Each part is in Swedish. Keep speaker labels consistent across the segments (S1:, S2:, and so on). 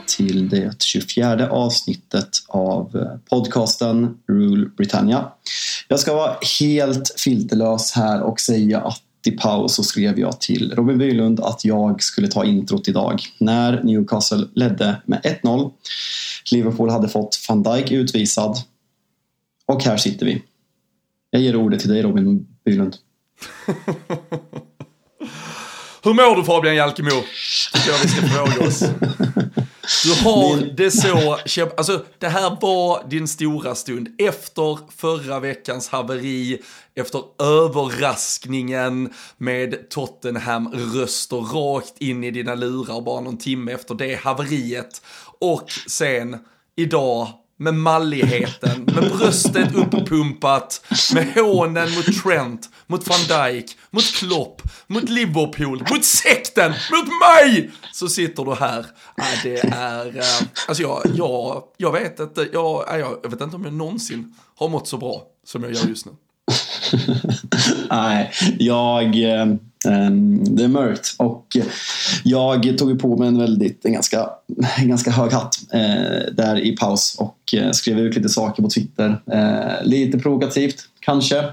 S1: Välkomna till det 24 avsnittet av eh, podcasten Rule Britannia. Jag ska vara helt filterlös här och säga att i paus så skrev jag till Robin Bylund att jag skulle ta introt idag. När Newcastle ledde med 1-0. Liverpool hade fått van Dijk utvisad. Och här sitter vi. Jag ger ordet till dig Robin Bylund.
S2: Hur mår du Fabian Jalkemo? Tycker jag vi ska fråga oss. Du har det så, alltså det här var din stora stund. Efter förra veckans haveri, efter överraskningen med Tottenham-röster rakt in i dina lurar bara någon timme efter det haveriet. Och sen idag med malligheten, med bröstet uppumpat, med hånen mot Trent, mot van Dijk, mot Klopp, mot Liverpool, mot sekten, mot mig! Så sitter du här. Ja, det är, äh, alltså jag, jag, jag vet inte, jag, jag vet inte om jag någonsin har mått så bra som jag gör just nu.
S1: Nej, jag... Ehm, det är mörkt och jag tog på mig en väldigt, en ganska, en ganska hög hatt eh, där i paus och eh, skrev ut lite saker på Twitter. Eh, lite provokativt kanske.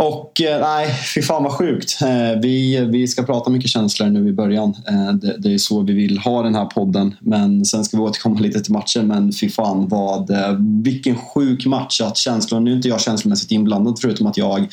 S1: Och eh, nej, fy fan vad sjukt. Eh, vi, vi ska prata mycket känslor nu i början. Eh, det, det, är så vi vill ha den här podden. Men sen ska vi återkomma lite till matchen. Men fy fan vad, vilken sjuk match att känslor, nu är inte jag känslomässigt inblandad förutom att jag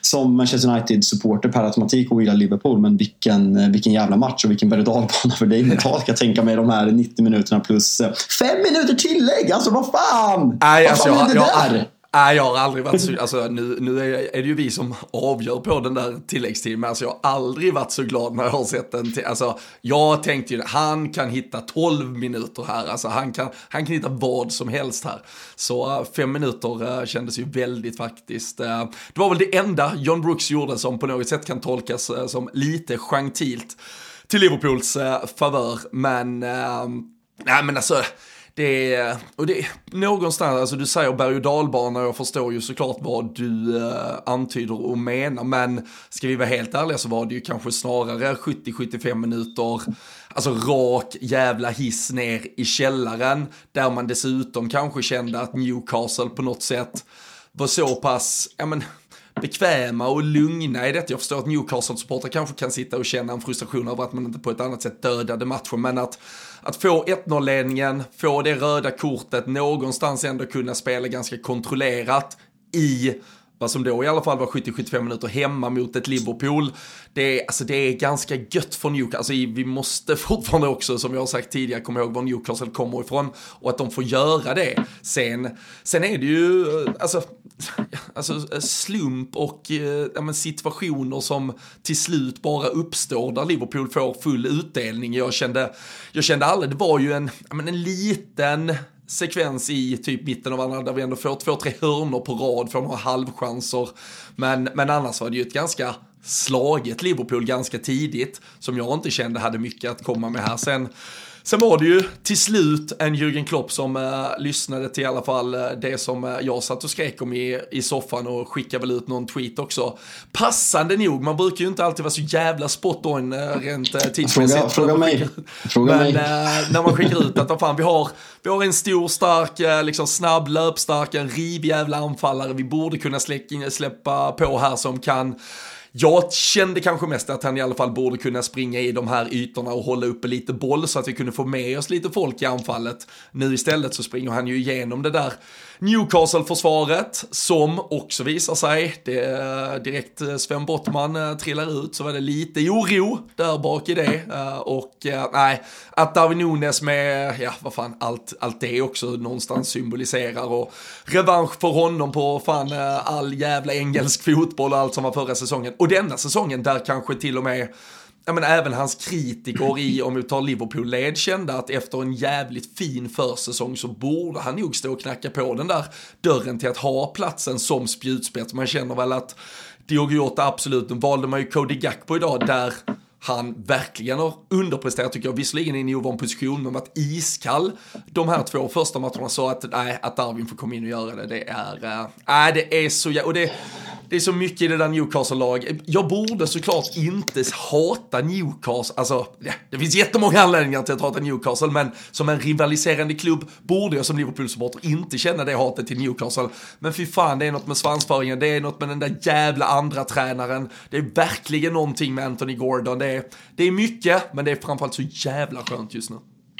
S1: som Manchester United-supporter per automatik och gillar Liverpool. Men vilken, vilken jävla match och vilken berg och för dig mentalt kan jag tänka mig de här 90 minuterna plus fem minuter tillägg. Alltså vad fan!
S2: Nej, alltså, vad fan är det jag, där? Jag, Nej, jag har aldrig varit så, alltså nu, nu är, är, det ju vi som avgör på den där tilläggstiden, men alltså jag har aldrig varit så glad när jag har sett den. Till, alltså jag tänkte ju, han kan hitta 12 minuter här, alltså han kan, han kan hitta vad som helst här. Så uh, fem minuter uh, kändes ju väldigt faktiskt. Uh, det var väl det enda John Brooks gjorde som på något sätt kan tolkas som lite gentilt till Liverpools favör, men, nej men alltså, det är, och det är någonstans, alltså du säger berg och dalbana och jag förstår ju såklart vad du eh, antyder och menar, men ska vi vara helt ärliga så var det ju kanske snarare 70-75 minuter, alltså rak jävla hiss ner i källaren, där man dessutom kanske kände att Newcastle på något sätt var så pass, ja men, bekväma och lugna i detta. Jag förstår att Newcastle-supportrar kanske kan sitta och känna en frustration över att man inte på ett annat sätt dödade matchen, men att att få 1-0-ledningen, få det röda kortet, någonstans ändå kunna spela ganska kontrollerat i vad som då i alla fall var 70-75 minuter hemma mot ett Liverpool. Det är, alltså det är ganska gött för Newcastle. Alltså vi måste fortfarande också, som jag har sagt tidigare, komma ihåg var Newcastle kommer ifrån och att de får göra det. Sen, sen är det ju, eh, alltså, alltså eh, slump och eh, ja, situationer som till slut bara uppstår där Liverpool får full utdelning. Jag kände, jag kände aldrig, det var ju en, ja, men en liten sekvens i typ mitten av andra där vi ändå får två, tre hörnor på rad, får några halvchanser. Men, men annars var det ju ett ganska slaget Liverpool ganska tidigt som jag inte kände hade mycket att komma med här. Sen Sen var det ju till slut en Jürgen Klopp som eh, lyssnade till i alla fall eh, det som eh, jag satt och skrek om i, i soffan och skickade väl ut någon tweet också. Passande nog, man brukar ju inte alltid vara så jävla spot on eh, rent eh, tidsmässigt.
S1: Fråga, fråga mig. Fråga
S2: Men eh, när man skickar ut att vad fan, vi har, vi har en stor, stark, liksom snabb, löpstark, en rivjävla anfallare vi borde kunna släcka, släppa på här som kan jag kände kanske mest att han i alla fall borde kunna springa i de här ytorna och hålla uppe lite boll så att vi kunde få med oss lite folk i anfallet. Nu istället så springer han ju igenom det där Newcastle-försvaret som också visar sig, det eh, direkt eh, Sven Bottman eh, trillar ut så var det lite oro där bak i det. Och nej, att Darwin Nunes med, ja vad fan, allt, allt det också någonstans symboliserar och revansch för honom på fan all jävla engelsk fotboll och allt som var förra säsongen. Och denna säsongen där kanske till och med ja, men även hans kritiker i, om vi tar Liverpool-led, kände att efter en jävligt fin försäsong så borde han nog stå och knacka på den där dörren till att ha platsen som spjutspets. Man känner väl att Diogo Jota absolut, nu valde man ju Cody Gakpo idag där han verkligen har underpresterat tycker jag, visserligen i en ovan position, men varit iskall de här två första matcherna så att, nej, att Darwin får komma in och göra det, det är, äh, det är så, jävla... och det, det är så mycket i det där Newcastle-lag. Jag borde såklart inte hata Newcastle, alltså det finns jättemånga anledningar till att hata Newcastle, men som en rivaliserande klubb borde jag som Liverpool-supporter inte känna det hatet till Newcastle. Men fy fan, det är något med svansföringen, det är något med den där jävla andra tränaren. Det är verkligen någonting med Anthony Gordon. Det är, det är mycket, men det är framförallt så jävla skönt just nu.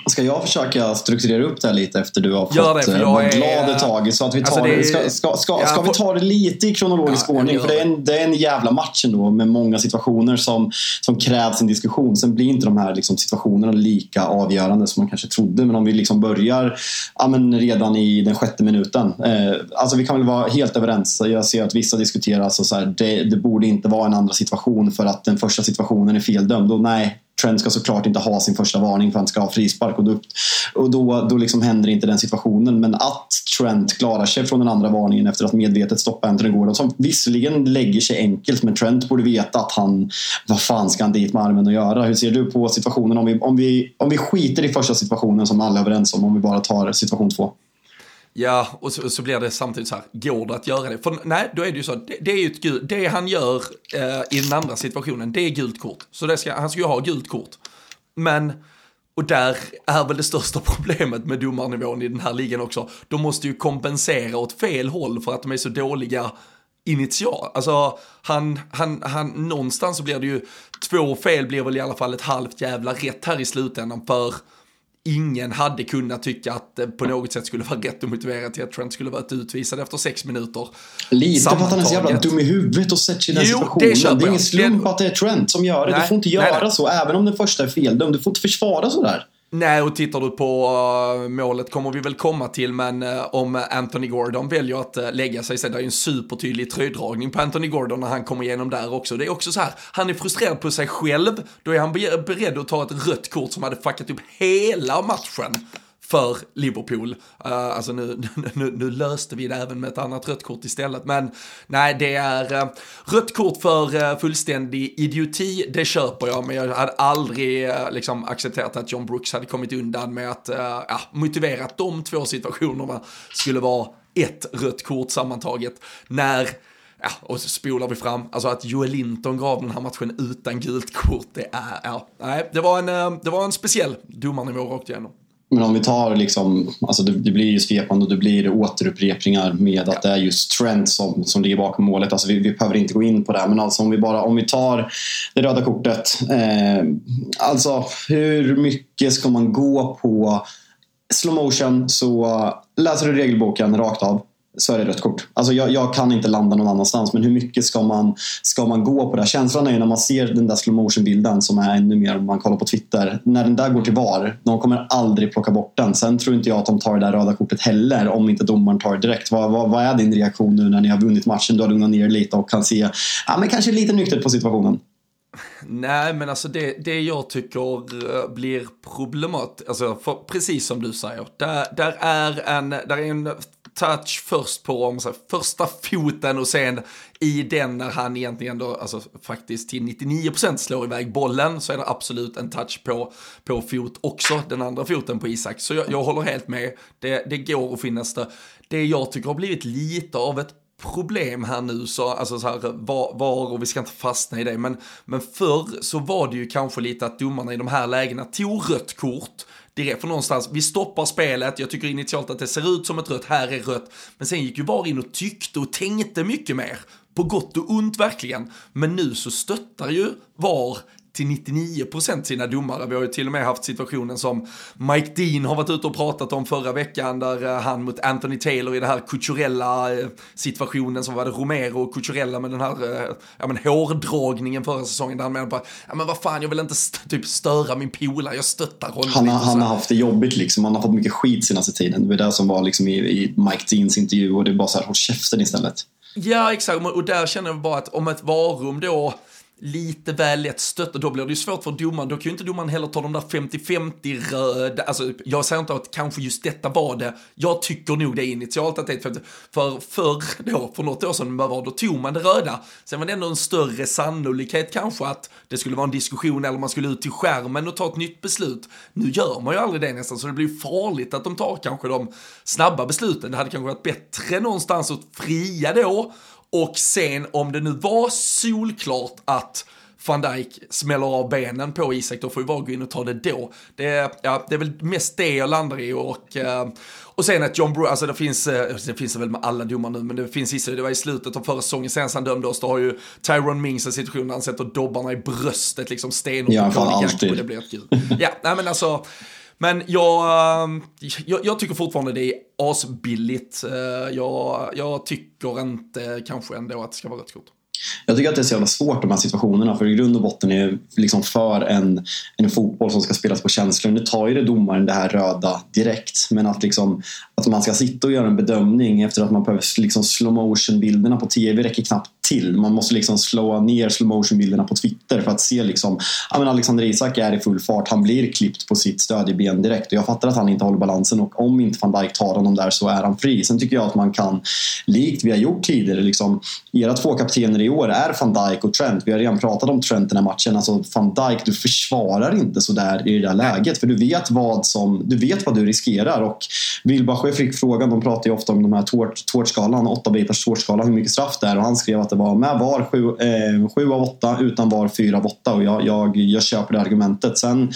S1: Ska jag försöka strukturera upp det här lite efter du har fått Gör det, för jag vara är... glad ett tag? Så att vi alltså, tar, alltså det... ska, ska, ska, ska vi ta det lite i kronologisk ja, ordning? För det är, en, det är en jävla match ändå med många situationer som, som krävs en diskussion. Sen blir inte de här liksom, situationerna lika avgörande som man kanske trodde. Men om vi liksom börjar ja, men redan i den sjätte minuten. Eh, alltså vi kan väl vara helt överens. Jag ser att vissa diskuterar alltså så här, det, det borde inte vara en andra situation för att den första situationen är feldömd. Och nej, Trent ska såklart inte ha sin första varning för att han ska ha frispark och då, och då, då liksom händer inte den situationen. Men att Trent klarar sig från den andra varningen efter att medvetet stoppa Anthony Gordon som visserligen lägger sig enkelt men Trent borde veta att han, vad fan ska han dit med armen och göra? Hur ser du på situationen om vi, om vi, om vi skiter i första situationen som alla är överens om, om vi bara tar situation två?
S2: Ja, och så, så, blir det samtidigt så här, går det att göra det? För nej, då är det ju så, det, det är ju ett gult, det han gör eh, i den andra situationen, det är gult kort. Så det ska, han ska ju ha gult kort. Men, och där är väl det största problemet med domarnivån i den här ligan också, de måste ju kompensera åt fel håll för att de är så dåliga initial. Alltså, han, han, han, någonstans så blir det ju, två fel blir väl i alla fall ett halvt jävla rätt här i slutändan för ingen hade kunnat tycka att det på något sätt skulle vara rätt och motiverat till att Trent skulle varit utvisad efter sex minuter.
S1: Lite för att han är så jävla dum i huvudet och sätter sig i den jo, situationen. Det, det är ingen slump att det är Trent som gör det. Nej, du får inte göra nej, nej. så, även om den första är feldömd. Du får inte försvara sådär.
S2: Nej, och tittar du på uh, målet kommer vi väl komma till, men uh, om eh, Anthony Gordon väljer att uh, lägga sig, så det är ju en supertydlig tröjdragning på Anthony Gordon när han kommer igenom där också. Det är också så här, han är frustrerad på sig själv, då är han beredd att ta ett rött kort som hade fuckat upp hela matchen för Liverpool. Uh, alltså nu, nu, nu, löste vi det även med ett annat rött kort istället. Men nej, det är uh, rött kort för uh, fullständig idioti, det köper jag. Men jag hade aldrig uh, liksom accepterat att John Brooks hade kommit undan med att uh, motivera att de två situationerna skulle vara ett rött kort sammantaget. När Ja, och så spolar vi fram, alltså att Joel Linton gav den här matchen utan gult kort, det är, ja, nej, det var en, det var en speciell domarnivå rakt igenom.
S1: Men om vi tar liksom, alltså det, det, blir ju svepande och det blir återupprepningar med att det är just Trent som, som ligger bakom målet. Alltså vi, vi behöver inte gå in på det, men alltså om vi bara om vi tar det röda kortet. Eh, alltså hur mycket ska man gå på slow motion så läser du regelboken rakt av så är det rött kort. Alltså jag, jag, kan inte landa någon annanstans men hur mycket ska man, ska man gå på det? Känslan är ju när man ser den där slow motion bilden som är ännu mer om man kollar på Twitter. När den där går till VAR, de kommer aldrig plocka bort den. Sen tror inte jag att de tar det där röda kortet heller om inte domaren tar det direkt. Vad, vad, vad är din reaktion nu när ni har vunnit matchen? Du har lugnat ner lite och kan se ja, men kanske lite nyktert på situationen.
S2: Nej, men alltså det, det jag tycker eh, blir problematiskt, alltså precis som du säger, där, där, är en, där är en touch först på om, så första foten och sen i den när han egentligen då, alltså faktiskt till 99% slår iväg bollen så är det absolut en touch på, på fot också, den andra foten på Isak. Så jag, jag håller helt med, det, det går att finnas det. Det jag tycker har blivit lite av ett problem här nu, så, alltså så här, var, var, och vi ska inte fastna i det, men, men förr så var det ju kanske lite att domarna i de här lägena tog rött kort, direkt för någonstans, vi stoppar spelet, jag tycker initialt att det ser ut som ett rött, här är rött, men sen gick ju VAR in och tyckte och tänkte mycket mer. På gott och ont verkligen. Men nu så stöttar ju VAR till 99% sina domare. Vi har ju till och med haft situationen som Mike Dean har varit ute och pratat om förra veckan där eh, han mot Anthony Taylor i den här kulturella eh, situationen som var det Romero och Cucurella med den här eh, ja, men hårdragningen förra säsongen där han menade på ja men vad fan jag vill inte st typ störa min polare, jag stöttar honom.
S1: Han, har, han har haft det jobbigt liksom, han har fått mycket skit senaste tiden. Det var det som var liksom i, i Mike Deans intervju och det är bara så här, håll käften istället.
S2: Ja exakt, och där känner jag bara att om ett varum då lite väl lätt stött och då blir det ju svårt för domaren. Då kan ju inte domaren heller ta de där 50-50 röda, Alltså, jag säger inte att kanske just detta var det. Jag tycker nog det initialt att det är ett 50. För förr då, för något år sedan, var då tog man det röda. Sen var det ändå en större sannolikhet kanske att det skulle vara en diskussion eller man skulle ut till skärmen och ta ett nytt beslut. Nu gör man ju aldrig det nästan, så det blir farligt att de tar kanske de snabba besluten. Det hade kanske varit bättre någonstans att fria då och sen om det nu var solklart att van Dijk smäller av benen på Isak, då får vi bara gå in och ta det då. Det, ja, det är väl mest det jag landar i och, eh, och sen att John Brewer, alltså det finns, eh, det finns det väl med alla domar nu, men det finns vissa, det var i slutet av förra säsongen sen han dömde oss, då har ju Tyrone Mings en situation där han sätter dobbarna i bröstet liksom stenhårt.
S1: Ja, fan alltid.
S2: Och det blir ett kul. ja, nej men alltså, men jag, ehm, jag, jag, tycker fortfarande det är asbilligt. Eh, jag, jag tycker inte kanske ändå att det ska vara rött kort.
S1: Jag tycker att det är så jävla svårt de här situationerna för i grund och botten är liksom för en, en fotboll som ska spelas på känslor. Nu tar ju det domaren det här röda direkt men att, liksom, att man ska sitta och göra en bedömning efter att man behöver liksom slow motion bilderna på tv räcker knappt till. Man måste liksom slå ner slow motion bilderna på Twitter för att se liksom, ja, men Alexander Isak är i full fart. Han blir klippt på sitt stödjeben direkt och jag fattar att han inte håller balansen och om inte van Dijk tar honom där så är han fri. Sen tycker jag att man kan, likt vi har gjort tidigare, liksom, era två kaptener i år är van Dijk och Trent. Vi har redan pratat om Trent den här matchen. Alltså van Dijk, du försvarar inte sådär i det där läget för du vet vad, som, du, vet vad du riskerar och Wilbacher fick frågan, de pratar ju ofta om de här tårtskalan, åtta bitars tårtskala, hur mycket straff det är och han skrev att det var med VAR 7, eh, av 8, utan VAR 4 av 8 och jag, jag, jag köper det argumentet. Sen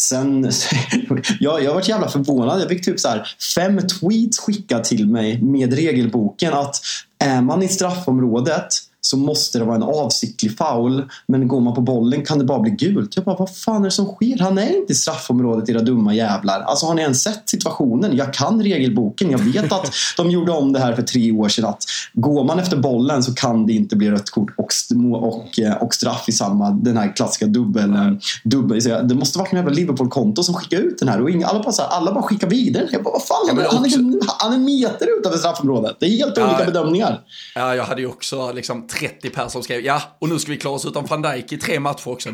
S1: Sen, jag, jag varit jävla förvånad. Jag fick typ så här fem tweets skickade till mig med regelboken att är man i straffområdet så måste det vara en avsiktlig foul. Men går man på bollen kan det bara bli gult. Jag bara, vad fan är det som sker? Han är inte i straffområdet era dumma jävlar. Alltså har ni ens sett situationen? Jag kan regelboken. Jag vet att de gjorde om det här för tre år sedan. Att går man efter bollen så kan det inte bli rött kort och, och, eh, och straff i samma, den här klassiska dubbel. Eh, dubbel det måste varit en jävla Liverpool-konto som skickade ut den här. Och alla, bara, alla bara skickar vidare. Jag bara, vad fan? Ja, han, är, han är meter utanför straffområdet. Det är helt ja, olika bedömningar.
S2: Ja, jag hade ju också liksom 30 pers som skrev ja, och nu ska vi klara oss utan van Dijk i tre matcher också.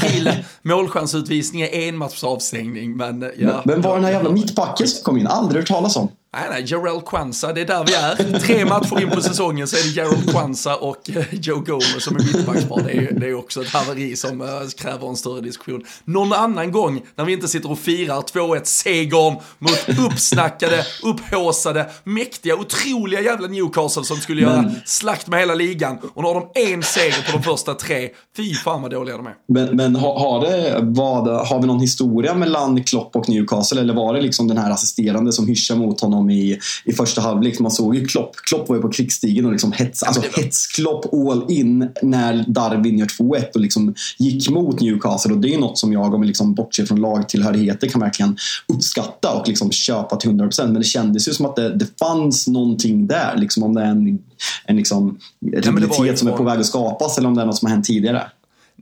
S2: Till målchansutvisning är en matchs avstängning, men ja.
S1: Men var den här jävla mittbacken som kom in? Aldrig hört talas om.
S2: Nej, nej, Jarell Kwanza, det är där vi är. Tre matcher in på säsongen så är det Jarell Kwanza och eh, Joe Gomez som är mittbackspar. Det är, det är också ett haveri som uh, kräver en större diskussion. Någon annan gång när vi inte sitter och firar 2-1 segern mot uppsnackade, upphåsade, mäktiga, otroliga jävla Newcastle som skulle men, göra slakt med hela ligan. Och nu har de en seger på de första tre. Fy fan vad dåliga de är.
S1: Men, men har, har, det, vad, har vi någon historia mellan Klopp och Newcastle eller var det liksom den här assisterande som hyschar mot honom honom i, i första halvlek. Man såg ju Klopp. Klopp var ju på krigsstigen och liksom hets, alltså hetsklopp all in när Darwin gör 2-1 och liksom gick mot Newcastle. Och det är något som jag, om vi liksom bortser från lagtillhörigheter, kan verkligen uppskatta och liksom köpa till 100%. Men det kändes ju som att det, det fanns någonting där. Liksom om det är en, en liksom rivalitet som är på väg att skapas eller om det är något som har hänt tidigare.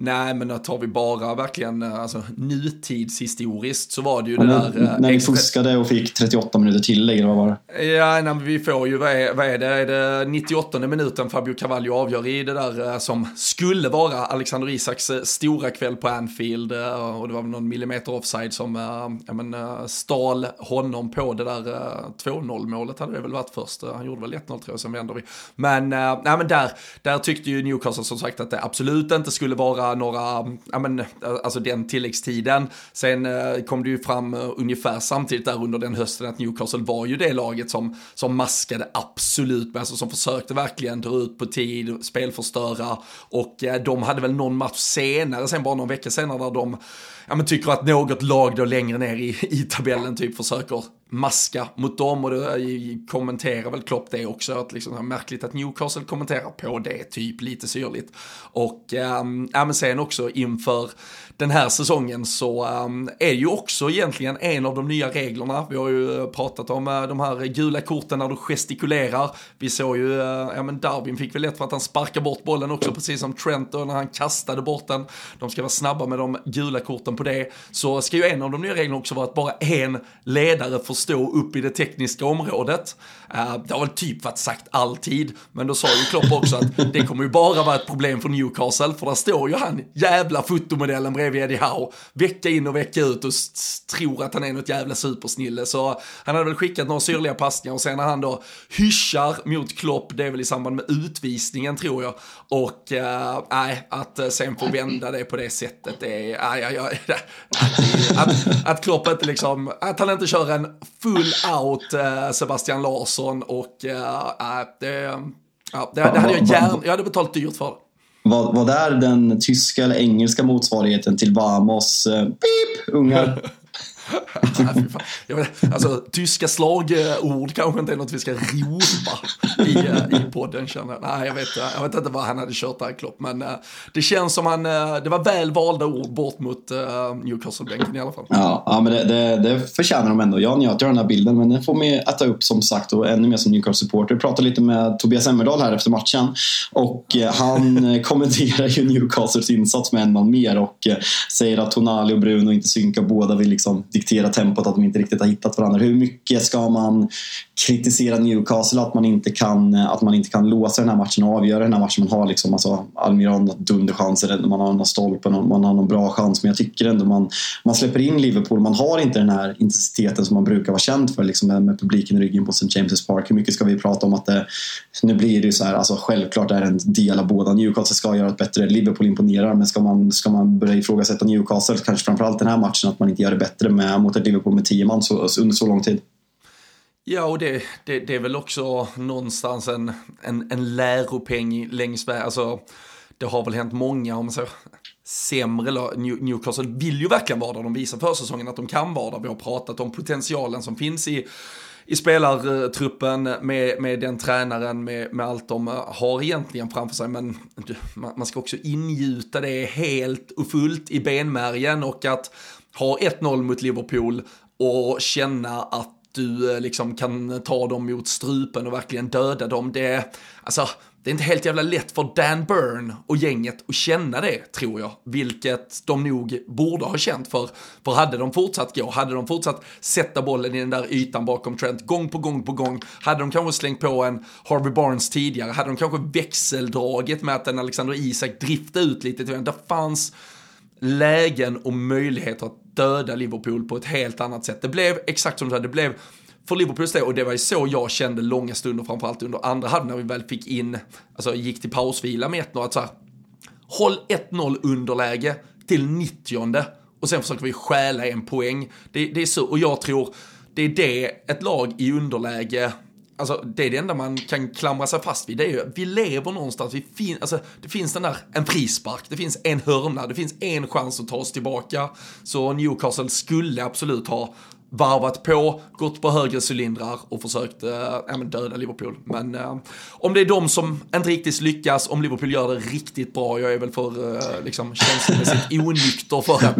S2: Nej, men tar vi bara verkligen eh, alltså, nutidshistoriskt så var det ju ja, det där...
S1: Eh, när vi fuskade och fick 38 minuter tillägg, eller vad var
S2: det? Ja, nej, men vi får ju, vad är, vad är det, är det 98 minuten Fabio Cavallo avgör i det där eh, som skulle vara Alexander Isaks stora kväll på Anfield och det var väl någon millimeter offside som ja, men, stal honom på det där 2-0 målet hade det väl varit först. Han gjorde väl 1-0 tror jag, sen vänder vi. Men, nej, men där, där tyckte ju Newcastle som sagt att det absolut inte skulle vara några, ja men, alltså den tilläggstiden. Sen eh, kom det ju fram eh, ungefär samtidigt där under den hösten att Newcastle var ju det laget som, som maskade absolut, alltså som försökte verkligen dra ut på tid, spelförstöra och eh, de hade väl någon match senare, sen bara någon vecka senare där de ja, men tycker att något lag då längre ner i, i tabellen typ försöker maska mot dem och då kommenterar väl Klopp det också, att liksom märkligt att Newcastle kommenterar på det, typ lite syrligt. Och ähm, ja, men sen också inför den här säsongen så ehm, är ju också egentligen en av de nya reglerna. Vi har ju eh, pratat om eh, de här gula korten när du gestikulerar. Vi såg ju, eh, ja men Darwin fick väl lätt för att han sparkar bort bollen också, precis som Trent och när han kastade bort den. De ska vara snabba med de gula korten på det. Så ska ju en av de nya reglerna också vara att bara en ledare får stå upp i det tekniska området. Det har väl typ varit sagt alltid, men då sa ju Klopp också att det kommer ju bara vara ett problem för Newcastle, för där står ju han, jävla fotomodellen bredvid bredvid Eddie Howe, vecka in och vecka ut och tror att han är något jävla supersnille. Så han hade väl skickat några syrliga passningar och sen när han då hyschar mot Klopp, det är väl i samband med utvisningen tror jag. Och äh, nej, att eh, sen få vända det på det sättet, det är, nej, ja, ja, att, att Klopp inte liksom, att han inte kör en full out äh, Sebastian Larsson och äh, det Ja, det, det hade jag gärna, jag hade betalt dyrt för.
S1: Vad, vad är den tyska eller engelska motsvarigheten till Vamos? Eh, beep, ungar.
S2: alltså, tyska slagord kanske inte är något vi ska ropa i, eh, i podden känner jag. Nej, jag vet, jag vet inte vad han hade kört där Klopp, men uh, det känns som han, uh, det var väl valda ord bort mot uh, Newcastle-bänken i alla fall.
S1: Ja, ja men det, det, det förtjänar de ändå. Jag njöt av den här bilden, men den får mig äta upp som sagt och ännu mer som Newcastle-supporter. Jag pratade lite med Tobias Emmerdahl här efter matchen och han kommenterar ju Newcastles insats med en man mer och säger att Tonali och Bruno inte synkar. Båda vill liksom diktera tempot, att de inte riktigt har hittat varandra. Hur mycket ska man kritisera Newcastle att man inte kan, att man inte kan låsa den här matchen och avgöra den här matchen? Man har liksom, alltså, Almiron dunderchanser, man har någon stolpe, man har någon bra chans. Men jag tycker ändå man, man släpper in Liverpool. Man har inte den här intensiteten som man brukar vara känd för liksom med, med publiken i ryggen på St. James' Park. Hur mycket ska vi prata om att det, nu blir det ju så här, alltså självklart är det en del av båda. Newcastle ska göra ett bättre, Liverpool imponerar, men ska man, ska man börja ifrågasätta Newcastle, kanske framförallt den här matchen, att man inte gör det bättre med, Eh, mot ett Liverpool med tio man så, under så lång tid.
S2: Ja, och det, det, det, är väl också någonstans en, en, en läropeng längs vägen. Alltså, det har väl hänt många, om man säger sämre lag. Newcastle vill ju verkligen vara där. De visar för säsongen att de kan vara där. Vi har pratat om potentialen som finns i i spelartruppen med, med den tränaren, med, med allt de eh, har egentligen framför sig. Men man ska också ingjuta det helt och fullt i benmärgen och att ha 1-0 mot Liverpool och känna att du eh, liksom kan ta dem mot strupen och verkligen döda dem. Det, alltså, det är inte helt jävla lätt för Dan Byrne och gänget att känna det, tror jag. Vilket de nog borde ha känt för. För hade de fortsatt gå, hade de fortsatt sätta bollen i den där ytan bakom Trent gång på gång på gång, hade de kanske slängt på en Harvey Barnes tidigare, hade de kanske växeldragit med att en Alexander Isak driftade ut lite. Det fanns lägen och möjligheter att döda Liverpool på ett helt annat sätt. Det blev exakt som du sa, det blev för Liverpools del, och det var ju så jag kände långa stunder, framförallt under andra halvan när vi väl fick in, alltså gick till pausvila med 1-0, att så här, håll 1-0 underläge till 90 och sen försöker vi stjäla en poäng. Det, det är så, och jag tror det är det ett lag i underläge Alltså det är det enda man kan klamra sig fast vid. Det är ju, vi lever någonstans, vi fin, alltså, det finns den där, en frispark, det finns en hörna, det finns en chans att ta oss tillbaka. Så Newcastle skulle absolut ha varvat på, gått på högre cylindrar och försökt äh, ja, döda Liverpool. Men äh, om det är de som inte riktigt lyckas, om Liverpool gör det riktigt bra, jag är väl för äh, liksom, känslomässigt onykter för att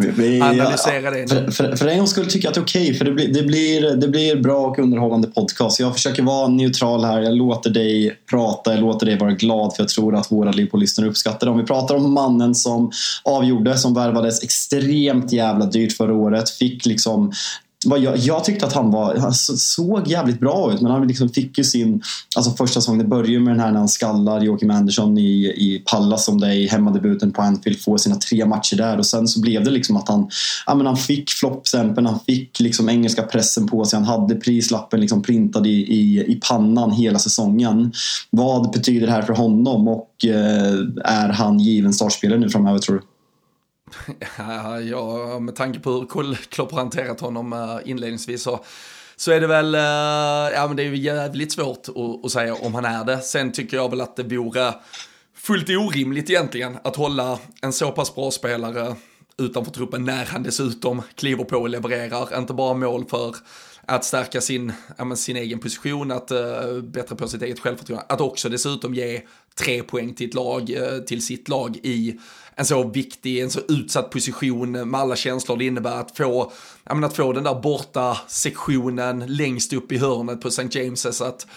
S2: analysera det.
S1: För, för, för en gångs skull tycker jag att det är okej, okay, för det blir, det, blir, det blir bra och underhållande podcast. Jag försöker vara neutral här, jag låter dig prata, jag låter dig vara glad för jag tror att våra Liverpool-lyssnare uppskattar det. Om vi pratar om mannen som avgjorde, som värvades extremt jävla dyrt förra året, fick liksom jag, jag, tyckte att han var, han såg jävligt bra ut men han liksom fick ju sin alltså första säsong, det börjar med den här när han skallar Joakim Andersson i, i Pallas som det är i hemmadebuten på Anfield, får sina tre matcher där och sen så blev det liksom att han, ja, men han fick floppstämpeln, han fick liksom engelska pressen på sig, han hade prislappen liksom printad i, i, i pannan hela säsongen. Vad betyder det här för honom och eh, är han given startspelare nu framöver tror du?
S2: Ja, med tanke på hur Klopp har hanterat honom eh, inledningsvis så, så är det väl, eh, ja men det är ju jävligt svårt att, att säga om han är det. Sen tycker jag väl att det vore fullt orimligt egentligen att hålla en så pass bra spelare utanför truppen när han dessutom kliver på och levererar, inte bara mål för att stärka sin, ja, sin egen position, att uh, bättra på sitt eget självförtroende, att också dessutom ge tre poäng till ett lag, uh, till sitt lag i en så viktig, en så utsatt position med alla känslor det innebär att få, ja, men att få den där borta sektionen längst upp i hörnet på St. James's, att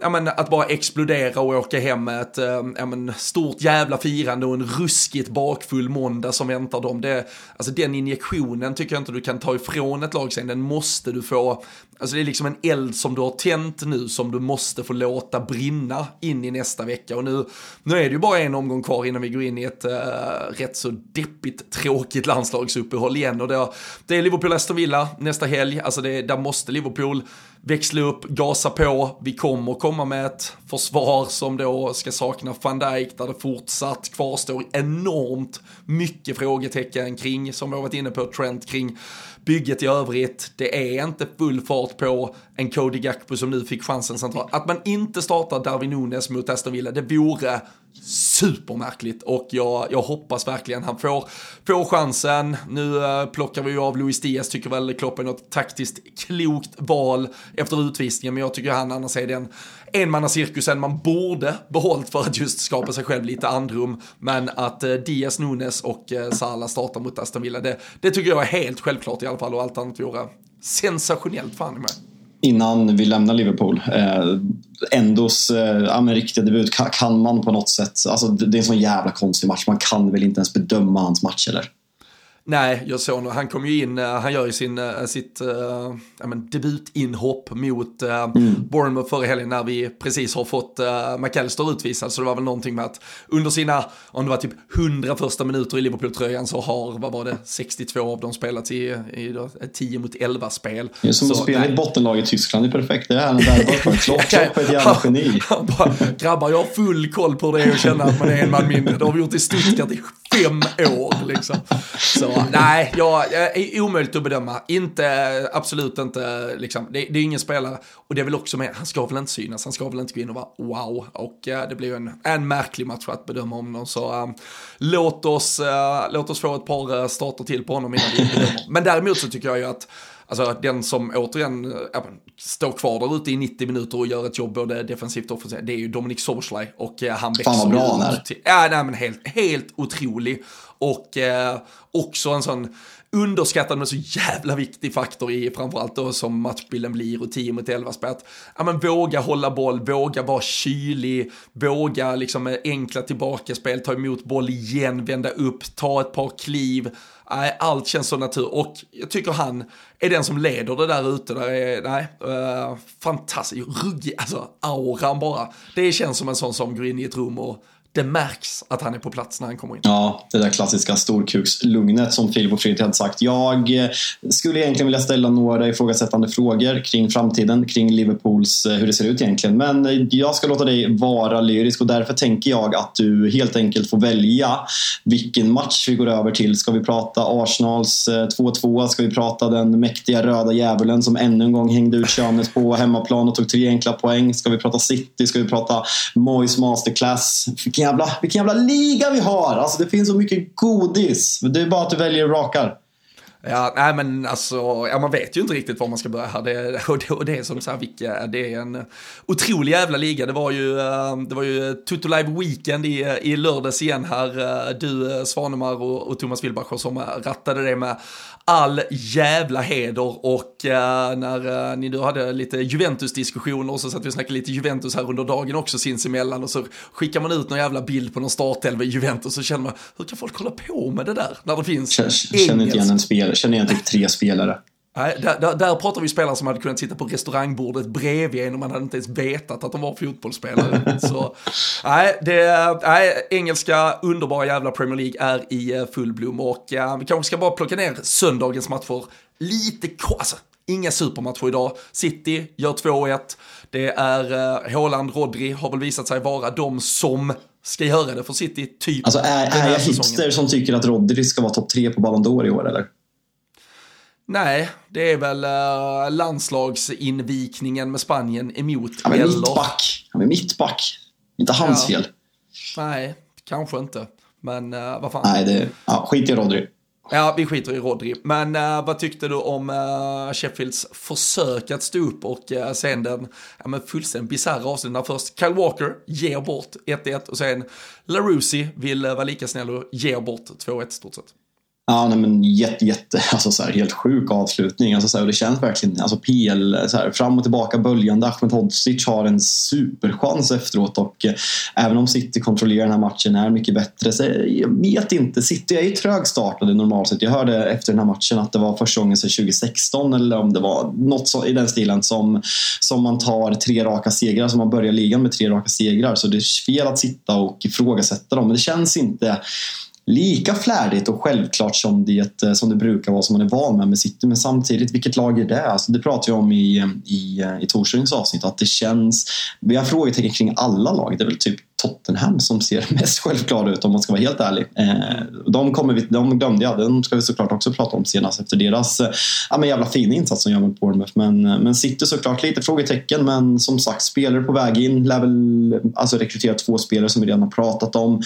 S2: ja, men, att bara explodera och åka hem med ett eh, ja, men, stort jävla firande och en ruskigt bakfull måndag som väntar dem. Det, alltså, den injektionen tycker jag inte du kan ta ifrån ett lag sen, den måste du få. Alltså det är liksom en eld som du har tänt nu som du måste få låta brinna in i nästa vecka. Och nu, nu är det ju bara en omgång kvar innan vi går in i ett äh, rätt så deppigt, tråkigt landslagsuppehåll igen. Och det, det är Liverpool-Aston Villa nästa helg. Alltså det, där måste Liverpool växla upp, gasa på. Vi kommer komma med ett försvar som då ska sakna van Dijk där det fortsatt kvarstår enormt mycket frågetecken kring, som vi har varit inne på, Trent kring bygget i övrigt, det är inte full fart på en Cody Gakpo som nu fick chansen centralt. Att man inte startar Darwin Nunes mot Aston Villa, det vore supermärkligt och jag, jag hoppas verkligen han får, får chansen. Nu eh, plockar vi ju av Luis Diaz, tycker väl Klopp är något taktiskt klokt val efter utvisningen, men jag tycker han annars är den enmannacirkusen man borde behållit för att just skapa sig själv lite andrum. Men att eh, Diaz, Nunes och eh, Salah startar mot Aston Villa, det, det tycker jag är helt självklart i alla fall och allt annat vore sensationellt fan i mig
S1: innan vi lämnar Liverpool. Eh, Endos eh, ja, riktiga debut, kan, kan, man på något sätt... Alltså, det är en sån jävla konstig match. Man kan väl inte ens bedöma hans match eller?
S2: Nej, jag såg nog, han kom ju in, eh, han gör ju sin, eh, sitt ja, men, debutinhopp mot uh, mm. Bournemouth förra helgen när vi precis har fått uh, McAllister utvisad. Så det var väl någonting med att under sina, om det var typ 100 första minuter i Liverpool-tröjan så har, vad var det, 62 av dem spelats i, i då, 10 mot 11 spel.
S1: Det är som
S2: så,
S1: att spela i bottenlag i Tyskland, det är perfekt. Det är han där bara, Klopp, är ett jävla geni.
S2: Grabbar, jag har full koll på det och känner att man är en man mindre. Det har vi gjort i Stuttgart i fem år liksom. Så nej, jag, är omöjligt att bedöma. Inte, absolut inte, liksom. Det, det, är ingen spelare. Och det är väl också med, han ska väl inte synas, han ska väl inte gå in och vara wow. Och uh, det blir en, en märklig match att bedöma om någon. Så um, låt, oss, uh, låt oss få ett par starter till på honom innan vi bedömer. Men däremot så tycker jag ju att Alltså den som återigen äh, står kvar där ute i 90 minuter och gör ett jobb både defensivt och offensivt, det är ju Dominic Soboslaj och äh, han
S1: växer Fan vad bra han är.
S2: Ja, nej men helt, helt otrolig. Och eh, också en sån underskattad men så jävla viktig faktor i framförallt då som matchbilden blir och 10 mot 11 spel. Ja men våga hålla boll, våga vara kylig, våga liksom med enkla tillbakaspel, ta emot boll igen, vända upp, ta ett par kliv. Nej, allt känns så natur och jag tycker han är den som leder det där ute. Där är, nej, eh, uh, fantastiskt, ruggig, alltså auran bara. Det känns som en sån som går in i ett rum och det märks att han är på plats när han kommer in.
S1: Ja, det där klassiska storkukslugnet som Filip och Fredrik hade sagt. Jag eh, skulle egentligen vilja ställa några ifrågasättande frågor kring framtiden, kring Liverpools, eh, hur det ser ut egentligen. Men eh, jag ska låta dig vara lyrisk och därför tänker jag att du helt enkelt får välja vilken match vi går över till. Ska vi prata Arsenals 2-2? Ska vi prata den mäktiga röda djävulen som ännu en gång hängde ut könet på hemmaplan och tog tre enkla poäng? Ska vi prata City? Ska vi prata Moyes masterclass? vilken jävla, vilken jävla liga vi har! Alltså det finns så mycket godis. Det är bara att du väljer och rakar.
S2: Ja, nej men alltså, ja, man vet ju inte riktigt var man ska börja här. Det, och, det, och det är som så här, vilka, det är en otrolig jävla liga. Det var ju, eh, det var ju Tutto Live Weekend i, i lördags igen här. Eh, du, eh, Svanemar och, och Thomas Wilbacher som rattade det med all jävla heder och när ni nu hade lite Juventus-diskussioner så satt vi och snackade lite Juventus här under dagen också sinsemellan och så skickar man ut någon jävla bild på någon startelva i Juventus så känner man hur kan folk hålla på med det där när det finns
S1: Känner inte igen en spelare, känner igen typ tre spelare.
S2: Nej, där, där, där pratar vi spelare som hade kunnat sitta på restaurangbordet bredvid en och man hade inte ens vetat att de var fotbollsspelare. Så, nej, det, nej, engelska underbara jävla Premier League är i eh, full blom och uh, vi kanske ska bara plocka ner söndagens matcher lite alltså, Inga supermatcher idag. City gör 2-1. Det är uh, Haaland, Rodri har väl visat sig vara de som ska göra det för City typ
S1: Alltså är, är jag hipster som tycker att Rodri ska vara topp tre på Ballon d'Or i år eller?
S2: Nej, det är väl uh, landslagsinvikningen med Spanien emot.
S1: Han är eller... mittback. Han är mittback. Inte hans ja. fel.
S2: Nej, kanske inte. Men uh, vad fan.
S1: Nej, det, ja, skit i Rodri.
S2: Ja, vi skiter i Rodri. Men uh, vad tyckte du om uh, Sheffields försök att stå upp och uh, sen den ja, men fullständigt bisarra avslutningen först Kyle Walker ger bort 1-1 och sen LaRusi vill vara lika snäll och ger bort 2-1 stort sett.
S1: Ja, nej, men jätte, jätte, alltså så här, helt sjuk avslutning. Alltså, så här, och det känns verkligen, alltså PL, så här, fram och tillbaka böljande. Ahmed Hodzic har en superchans efteråt och eh, även om City kontrollerar den här matchen är mycket bättre så eh, jag vet inte. City är ju trögstartade normalt sett. Jag hörde efter den här matchen att det var första gången sedan 2016 eller om det var något så, i den stilen som, som man tar tre raka segrar, som man börjar ligan med tre raka segrar. Så det är fel att sitta och ifrågasätta dem. Men det känns inte lika flärdigt och självklart som det, eh, som det brukar vara, som man är van med med City. Men samtidigt, vilket lag är det? Alltså, det pratade jag om i, eh, i, eh, i torsdagens avsnitt, att det känns... Vi har frågetecken kring alla lag. Det är väl typ Tottenham som ser mest självklara ut om man ska vara helt ärlig. Eh, de, kommer vi, de glömde jag, de ska vi såklart också prata om senast efter deras eh, ja, men jävla fina insats som gör mot Bournemouth. Men, eh, men City såklart lite frågetecken men som sagt spelare på väg in. Lär väl alltså, rekrytera två spelare som vi redan har pratat om.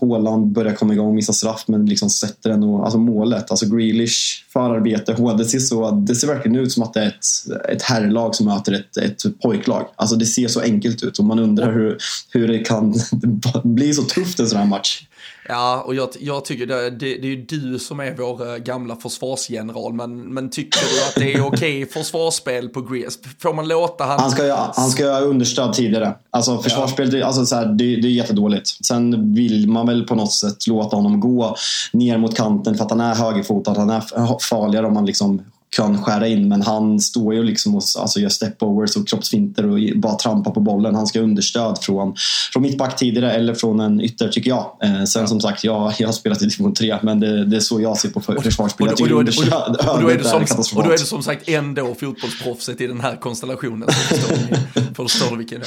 S1: Haaland börjar komma igång, missar straff men liksom sätter ändå alltså målet. Alltså Grealish, förarbete, det ser, så, det ser verkligen ut som att det är ett, ett herrlag som möter ett, ett pojklag. Alltså det ser så enkelt ut och man undrar hur, hur det kan bli så tufft en sån här match.
S2: Ja, och jag, jag tycker det, det, det, är ju du som är vår eh, gamla försvarsgeneral, men, men tycker du att det är okej okay försvarsspel på Grease? Får man låta han...
S1: Han ska ju han ska understöd tidigare. Alltså försvarsspel, ja. alltså, så här, det, det är jättedåligt. Sen vill man väl på något sätt låta honom gå ner mot kanten för att han är högerfotad. Han är farligare om man liksom kan skära in men han står ju liksom och alltså, gör stepovers och kroppsfinter och bara trampar på bollen. Han ska understöd från, från mittback tidigare eller från en ytter tycker jag. Eh, sen som sagt, jag, jag har spelat i division 3 men det, det är så jag ser på försvarsspel.
S2: Och, och, och, och, då är du som, som sagt ändå fotbollsproffset i den här konstellationen. Förstår, du vilken...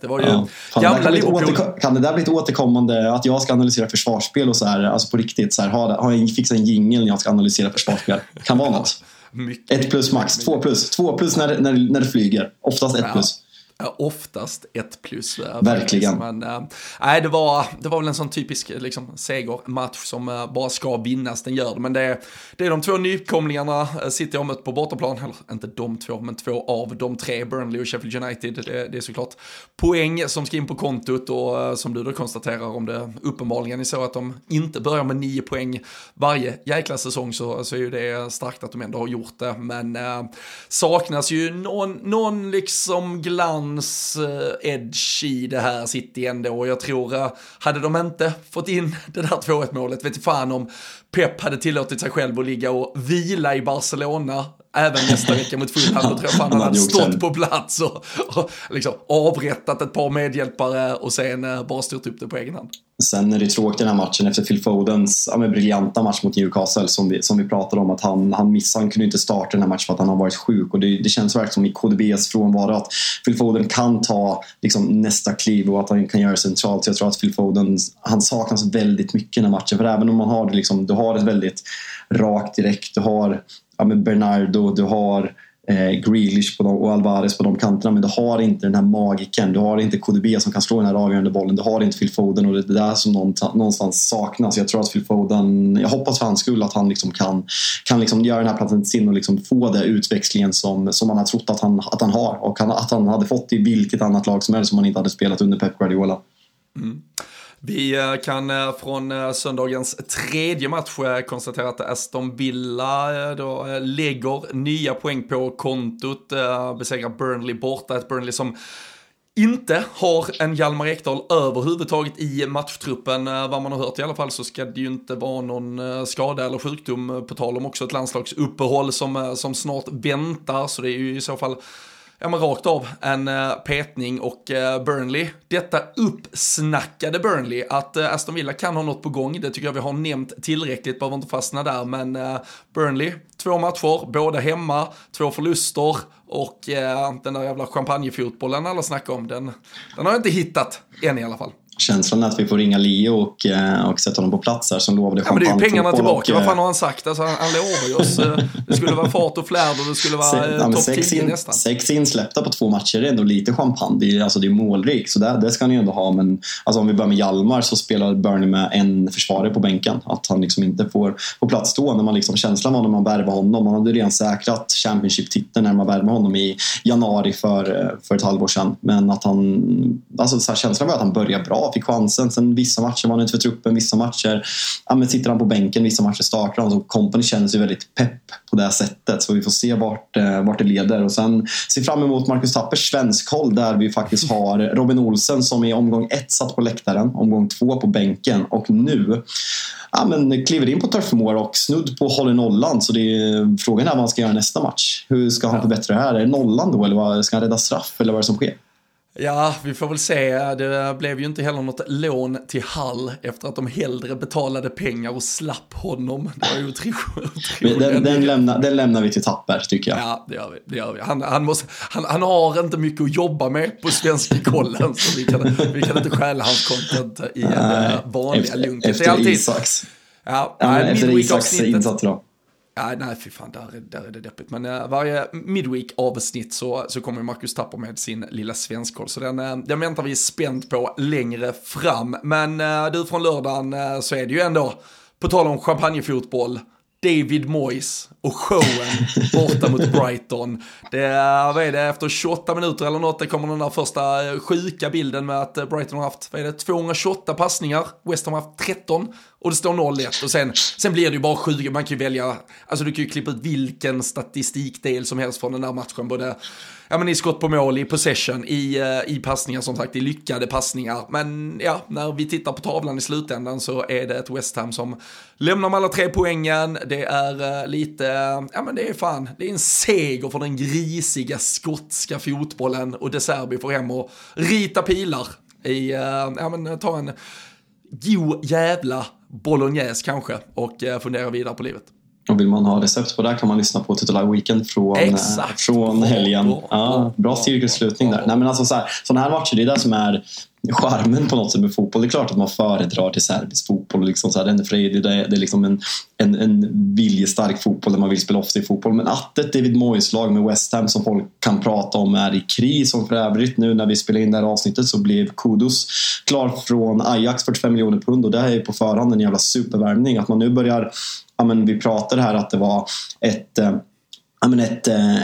S2: Det var ju ja, fan, gamla
S1: Liverpool. Kan det där bli ett återkommande att jag ska analysera försvarsspel och så här, alltså på riktigt, så här, ha, ha, fixa en jingel när jag ska analysera försvarsspel? Kan vara något. Mycket, ett plus max, två plus. Två plus när, när, när det flyger. Oftast ett ja. plus
S2: oftast ett plus.
S1: Äh, Verkligen.
S2: Men, äh, nej, det, var, det var väl en sån typisk liksom, segermatch som äh, bara ska vinnas, den gör det. Men det, det är de två nykomlingarna, City har mött på bortaplan, eller inte de två, men två av de tre, Burnley och Sheffield United. Det, det är såklart poäng som ska in på kontot och som du då konstaterar om det uppenbarligen är så att de inte börjar med nio poäng varje jäkla säsong så, så är ju det starkt att de ändå har gjort det. Men äh, saknas ju någon, någon liksom glans hans eh, edge i det här City ändå. Och jag tror, eh, hade de inte fått in det där 2-1 målet, vet fan om Pep hade tillåtit sig själv att ligga och vila i Barcelona även nästa vecka mot Fulham. Då tror jag fan han hade stått på plats och, och liksom avrättat ett par medhjälpare och sen eh, bara styrt upp det på egen hand.
S1: Sen är det tråkigt den här matchen efter Phil Fodens ja, briljanta match mot Newcastle som vi, som vi pratade om att han, han missade, han kunde inte starta den här matchen för att han har varit sjuk och det, det känns verkligen som i KDBs frånvaro att Phil Foden kan ta liksom, nästa kliv och att han kan göra det centralt. Så jag tror att Phil Foden, han saknas väldigt mycket i den här matchen för även om man har, liksom, du har ett väldigt rakt direkt, du har ja, Bernardo, du har eh, Grealish på de, och Alvarez på de kanterna men du har inte den här magiken. Du har inte KDB som kan slå den här avgörande bollen. Du har inte Phil Foden och det är det där som någonstans saknas. Jag tror att Phil Foden, jag hoppas för hans skull att han liksom kan, kan liksom göra den här platsen till sin och liksom få den utväxlingen som, som man har trott att han, att han har och att han hade fått i vilket annat lag som helst som han inte hade spelat under Pep Guardiola. Mm.
S2: Vi eh, kan eh, från eh, söndagens tredje match konstatera att Aston Villa då lägger nya poäng på kontot, besegrar Burnley borta, ett Burnley som inte har en Hjalmar Ekdal överhuvudtaget i matchtruppen. Vad man har hört i alla fall så ska det ju inte vara någon skada eller sjukdom på tal om också ett landslagsuppehåll som, som snart väntar. Så det är ju i så fall ja men rakt av en eh, petning och eh, Burnley, detta uppsnackade Burnley, att eh, Aston Villa kan ha något på gång, det tycker jag vi har nämnt tillräckligt, behöver inte fastna där, men Burnley, två matcher, båda hemma, två förluster och den där jävla champagnefotbollen alla snackar om, den, den har jag inte hittat än i alla fall
S1: känslan att vi får ringa Leo och, eh, och sätta honom på plats här som lovade
S2: ja, men det är ju pengarna tillbaka. Och, Vad fan har han sagt? Alltså, han, han ju oss. Eh, det skulle vara fart och flärd och det skulle vara se, ja, topp 10 in, nästan.
S1: Sex insläppta på två matcher är ändå lite champagne. Det är, alltså, det är målrikt, så det, det ska han ju ändå ha. Men alltså, om vi börjar med Hjalmar så spelar Burnley med en försvarare på bänken. Att han liksom inte får på plats då. När man liksom, känslan var när man värvade honom. Man hade redan säkrat Championship-titeln när man värvade honom i januari för, eh, för ett halvår sedan. Men att han, alltså, så här, känslan var att han började bra, fick chansen. Sen vissa matcher var han inte för truppen, vissa matcher ja, men sitter han på bänken, vissa matcher startar han. Så Company känns ju väldigt pepp på det sättet. Så vi får se vart, eh, vart det leder. Och sen ser fram emot Marcus Tappers svensk håll där vi faktiskt har Robin Olsen som i omgång ett satt på läktaren, omgång två på bänken och nu ja, men kliver in på Turf Moor och snudd på håller nollan. Så det är, frågan är vad han ska göra nästa match. Hur ska han förbättra det här? Är det nollan då eller ska han rädda straff eller vad är det som sker?
S2: Ja, vi får väl se. Det blev ju inte heller något lån till Hall efter att de hellre betalade pengar och slapp honom. Det var ju otroligt.
S1: Den, den, lämnar, den lämnar vi till Tapper, tycker jag.
S2: Ja, det gör vi. Det gör vi. Han, han, måste, han, han har inte mycket att jobba med på svenska kollen, så vi kan, vi kan inte stjäla hans content i nej, vanliga efter, lunket.
S1: Efter alltid, Isaks.
S2: Ja,
S1: ja, efter Isaks insats idag.
S2: Ja, nej, fy fan, där, där är det deppigt. Men äh, varje midweek-avsnitt så, så kommer Marcus Tapper med sin lilla svenskkoll. Så den, äh, den väntar vi spänt på längre fram. Men äh, du, från lördagen så är det ju ändå, på tal om champagnefotboll, David Moyes och showen borta mot Brighton. Det är, vad är det, efter 28 minuter eller något, det kommer den där första eh, sjuka bilden med att eh, Brighton har haft, vad är det, 228 passningar, West Ham har haft 13 och det står 0-1 och sen, sen blir det ju bara 20, man kan ju välja, alltså du kan ju klippa ut vilken statistikdel som helst från den där matchen, både ja, men i skott på mål, i possession, i, eh, i passningar som sagt, i lyckade passningar. Men ja, när vi tittar på tavlan i slutändan så är det ett West Ham som lämnar med alla tre poängen. Det är eh, lite, eh, ja men det är fan, det är en seger för den grisiga skotska fotbollen och De Serbi får hem och rita pilar i, ja men ta en god jävla bolognese kanske och fundera vidare på livet.
S1: Och vill man ha recept på det kan man lyssna på Titular Weekend från, eh, Exakt. från helgen. Ja, bra cirkelslutning där. Nej, men alltså så här, sådana här matcher, det är det som är charmen på något sätt med fotboll. Det är klart att man föredrar till serbisk fotboll. Liksom så här, den är fredig, det är, det är liksom en, en, en viljestark fotboll där man vill spela offensiv fotboll. Men att ett David Moyes-lag med West Ham som folk kan prata om är i kris, som för övrigt nu när vi spelar in det här avsnittet så blev Kudos klar från Ajax 45 miljoner pund och det är på förhand en jävla supervärmning. Att man nu börjar ja, men vi pratade här att det var ett eh, ett, eh,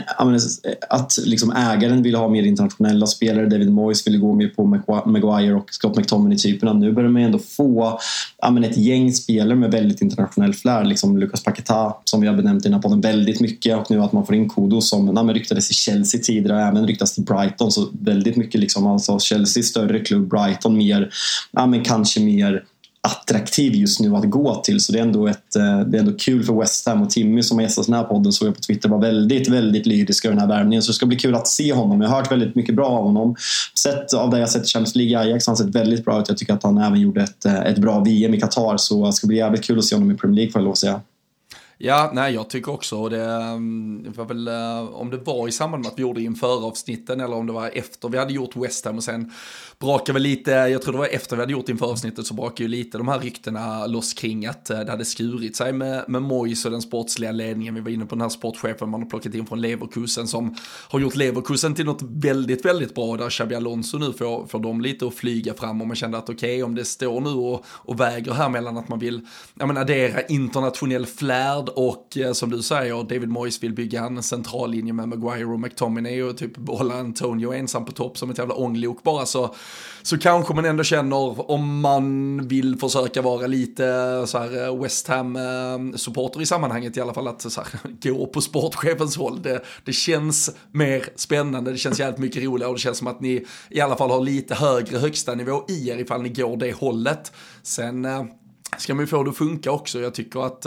S1: att eh, liksom ägaren ville ha mer internationella spelare. David Moyes ville gå mer på Maguire och Scott McTominay-typerna. Nu börjar man ändå få ett gäng spelare med väldigt internationell flär. Liksom Lucas Paqueta som vi har benämnt i den här podden väldigt mycket och nu att man får in Kodo som ja, ryktades i Chelsea tidigare och även ryktas till Brighton. Så väldigt mycket liksom, alltså Chelsea större klubb, Brighton mer, ja, men kanske mer attraktiv just nu att gå till. Så det är ändå, ett, eh, det är ändå kul för West Ham och Timmy som har gästat den här podden såg jag på Twitter var väldigt, väldigt lyrisk över den här värvningen. Så det ska bli kul att se honom. Jag har hört väldigt mycket bra av honom. Sett av det jag sett i Champions League Ajax har han sett väldigt bra ut. Jag tycker att han även gjorde ett, eh, ett bra VM i Qatar. Så det ska bli jävligt kul att se honom i Premier League får jag lov att säga.
S2: Ja, nej jag tycker också det, mm, det var väl eh, om det var i samband med att vi gjorde inför avsnitten eller om det var efter vi hade gjort West Ham och sen brakade väl lite, jag tror det var efter vi hade gjort inför avsnittet så brakade ju lite de här ryktena loss kring att eh, det hade skurit sig med, med Mois och den sportsliga ledningen. Vi var inne på den här sportchefen man har plockat in från Leverkusen som har gjort Leverkusen till något väldigt, väldigt bra där Xabi Alonso nu får, får dem lite att flyga fram och man kände att okej okay, om det står nu och, och väger här mellan att man vill ja, men addera internationell flärd och eh, som du säger David Moyes vill bygga en central linje med Maguire och McTominay och typ behålla Antonio ensam på topp som ett jävla ånglok bara så så kanske man ändå känner om man vill försöka vara lite så här eh, West Ham-supporter eh, i sammanhanget i alla fall att så här, gå på sportchefens håll. Det, det känns mer spännande, det känns jävligt mycket roligare och det känns som att ni i alla fall har lite högre högsta nivå i er ifall ni går det hållet. Sen eh, ska man ju få det att funka också. Jag tycker att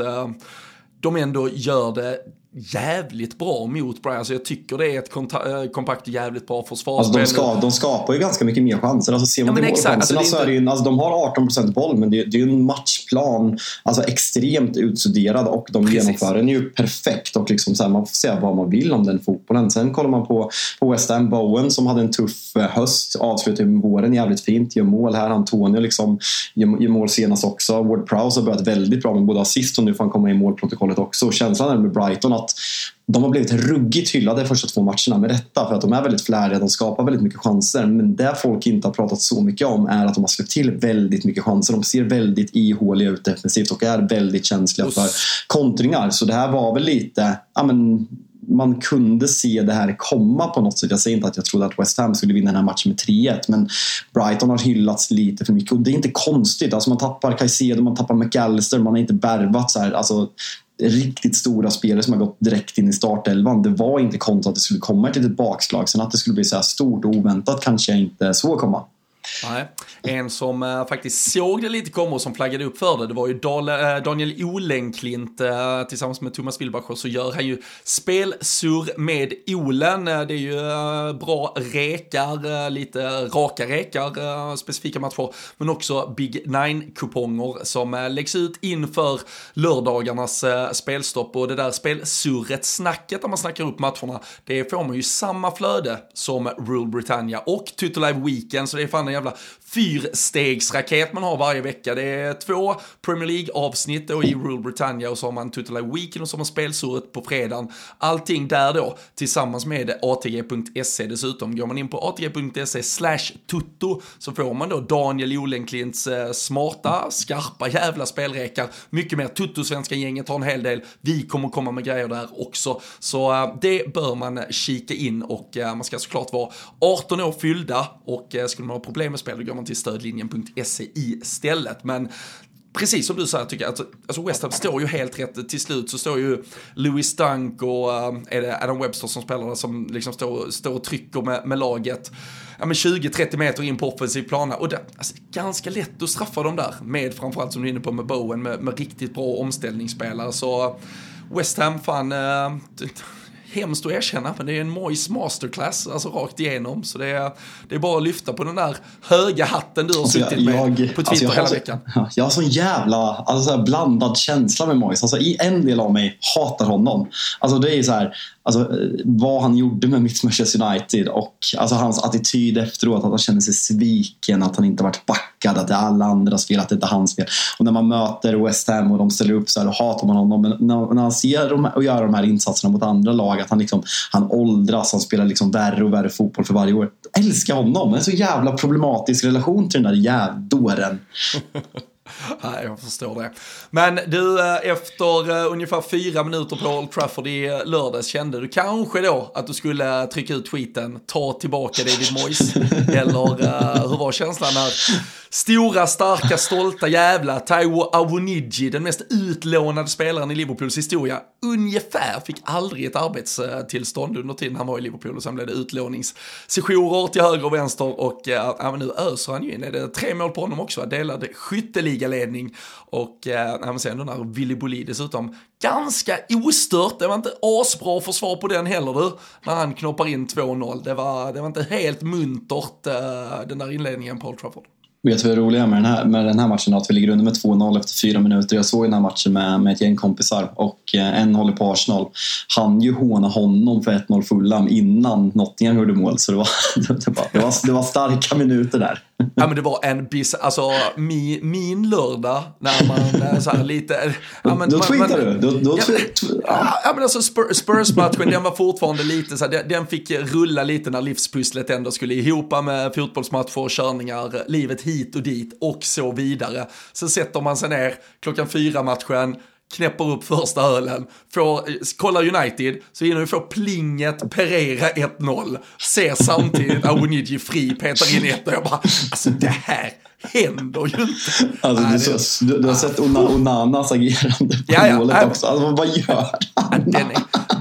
S2: de ändå gör det jävligt bra mot Brian. Alltså jag tycker det är ett eh, kompakt jävligt bra försvarsspel.
S1: Alltså de, ska, de skapar ju ganska mycket mer chanser. Alltså ser man ja, till målchanserna alltså, så är det ju, alltså de har 18% boll men det, det är ju en matchplan alltså extremt utstuderad och de Precis. genomför den ju perfekt. Och liksom så här, man får säga vad man vill om den fotbollen. Sen kollar man på, på West Ham Bowen som hade en tuff eh, höst, avslutar våren jävligt fint, gör mål här. Antonio liksom gör, gör mål senast också. Ward Prowse har börjat väldigt bra med både assist och nu får han komma i målprotokollet också. känslan är med Brighton att de har blivit ruggigt hyllade de första två matcherna med rätta för att de är väldigt flärdiga, de skapar väldigt mycket chanser. Men det folk inte har pratat så mycket om är att de har släppt till väldigt mycket chanser. De ser väldigt ihåliga ut defensivt och är väldigt känsliga för kontringar. Så det här var väl lite, ja men man kunde se det här komma på något sätt. Jag säger inte att jag trodde att West Ham skulle vinna den här matchen med 3-1 men Brighton har hyllats lite för mycket och det är inte konstigt. Alltså man tappar Caicedo, man tappar McAllister, man har inte värvat så här. Alltså, riktigt stora spelare som har gått direkt in i startelvan. Det var inte konstigt att det skulle komma ett litet bakslag. Sen att det skulle bli så här stort och oväntat kanske jag inte såg komma.
S2: Nej, en som äh, faktiskt såg det lite komma och som flaggade upp för det, det var ju Dal äh, Daniel Olenklint äh, tillsammans med Thomas Wilbacher så gör han ju spelsur med Olen. Det är ju bra rekar, lite raka rekar, specifika matcher, men också Big Nine-kuponger som läggs ut inför lördagarnas spelstopp och det där spelsurret, snacket där man snackar upp matcherna, det får man ju samma flöde som Rule Britannia och Tutolive Weekend, så det är fan en jävla fyrstegsraket man har varje vecka. Det är två Premier League-avsnitt då i Rule Britannia och så har man Tutela Weekend och så har man spelsurret på fredagen. Allting där då tillsammans med ATG.se dessutom. Går man in på ATG.se slash tutto så får man då Daniel Jolenklints eh, smarta, skarpa jävla spelrekar. Mycket mer Tutto-svenska gänget har en hel del. Vi kommer komma med grejer där också. Så eh, det bör man kika in och eh, man ska såklart vara 18 år fyllda och skulle man ha problem problem med spel då går man till stödlinjen.se istället. Men precis som du säger tycker jag, alltså, alltså West Ham står ju helt rätt. Till slut så står ju Louis Dunk och eh, är det Adam Webster som spelar som liksom står, står och trycker med, med laget. Ja, men 20-30 meter in på offensiv plana och det alltså, ganska lätt att straffa dem där med framförallt som du är inne på med Bowen med, med riktigt bra omställningsspelare så West Ham fan uh, hemskt att erkänna, men det är en Mois masterclass, alltså rakt igenom. Så det är, det är bara att lyfta på den där höga hatten du har alltså suttit jag, med jag, på Twitter alltså hela så, veckan.
S1: Jag har sån jävla alltså så blandad känsla med Mois. Alltså, i en del av mig hatar honom. Alltså det är så här, alltså, vad han gjorde med mitt Manchester United och alltså, hans attityd efteråt, att han känner sig sviken, att han inte varit backad, att det är alla andras fel, att det inte är hans fel. Och när man möter West Ham och de ställer upp så här, då hatar man honom. Men när, när han ser dem och gör de här insatserna mot andra lag, att han, liksom, han åldras, han spelar liksom värre och värre fotboll för varje år. Jag älskar honom. En så jävla problematisk relation till den där jävdåren.
S2: Nej, jag förstår det. Men du, eh, efter uh, ungefär fyra minuter på Old Trafford i uh, lördags kände du kanske då att du skulle trycka ut tweeten, ta tillbaka David Moyes? Eller hur var känslan när stora, starka, stolta jävla Taiwo Awoniji, den mest utlånade spelaren i Liverpools historia, ungefär fick aldrig ett arbetstillstånd under tiden han var i Liverpool och sen blev det utlåningssessioner till höger och vänster och eh, ja, men nu öser han ju in. Är det tre mål på honom också? Delad skytteligaledning och eh, ja, men sen den här Willy Bolli dessutom ganska ostört. Det var inte asbra försvar på den heller du. När han knoppar in 2-0. Det var, det var inte helt muntert eh, den där inledningen på Old Trafford.
S1: Vet du vad det roliga med den, här, med den här matchen att vi ligger under med 2-0 efter fyra minuter. Jag såg den här matchen med, med ett gäng kompisar och eh, en håller på Arsenal. Han ju håna honom för 1-0 Fulham innan Nottingham gjorde mål. Så det var, det, var, det, var, det var starka minuter där.
S2: Ja men det var en bis, alltså min, min lördag när man eh, så här lite... Ja,
S1: men, då tweetade du? Då, då
S2: ja, ja. ja men alltså Spurs-matchen den var fortfarande lite så här, den fick rulla lite när livspusslet ändå skulle ihop med fotbollsmatcher, körningar, livet hit och dit och så vidare. Så sätter man sig ner klockan fyra matchen, knäpper upp första ölen, får, kollar United, så hinner vi få plinget Pereira 1-0, ser samtidigt Awoniji fri, petar in ett och jag bara, alltså det här händer ju inte.
S1: Alltså,
S2: Nej,
S1: du, så, du, du, har sett Onanas agerande på ja, ja, målet också. Alltså, vad gör han? Den är,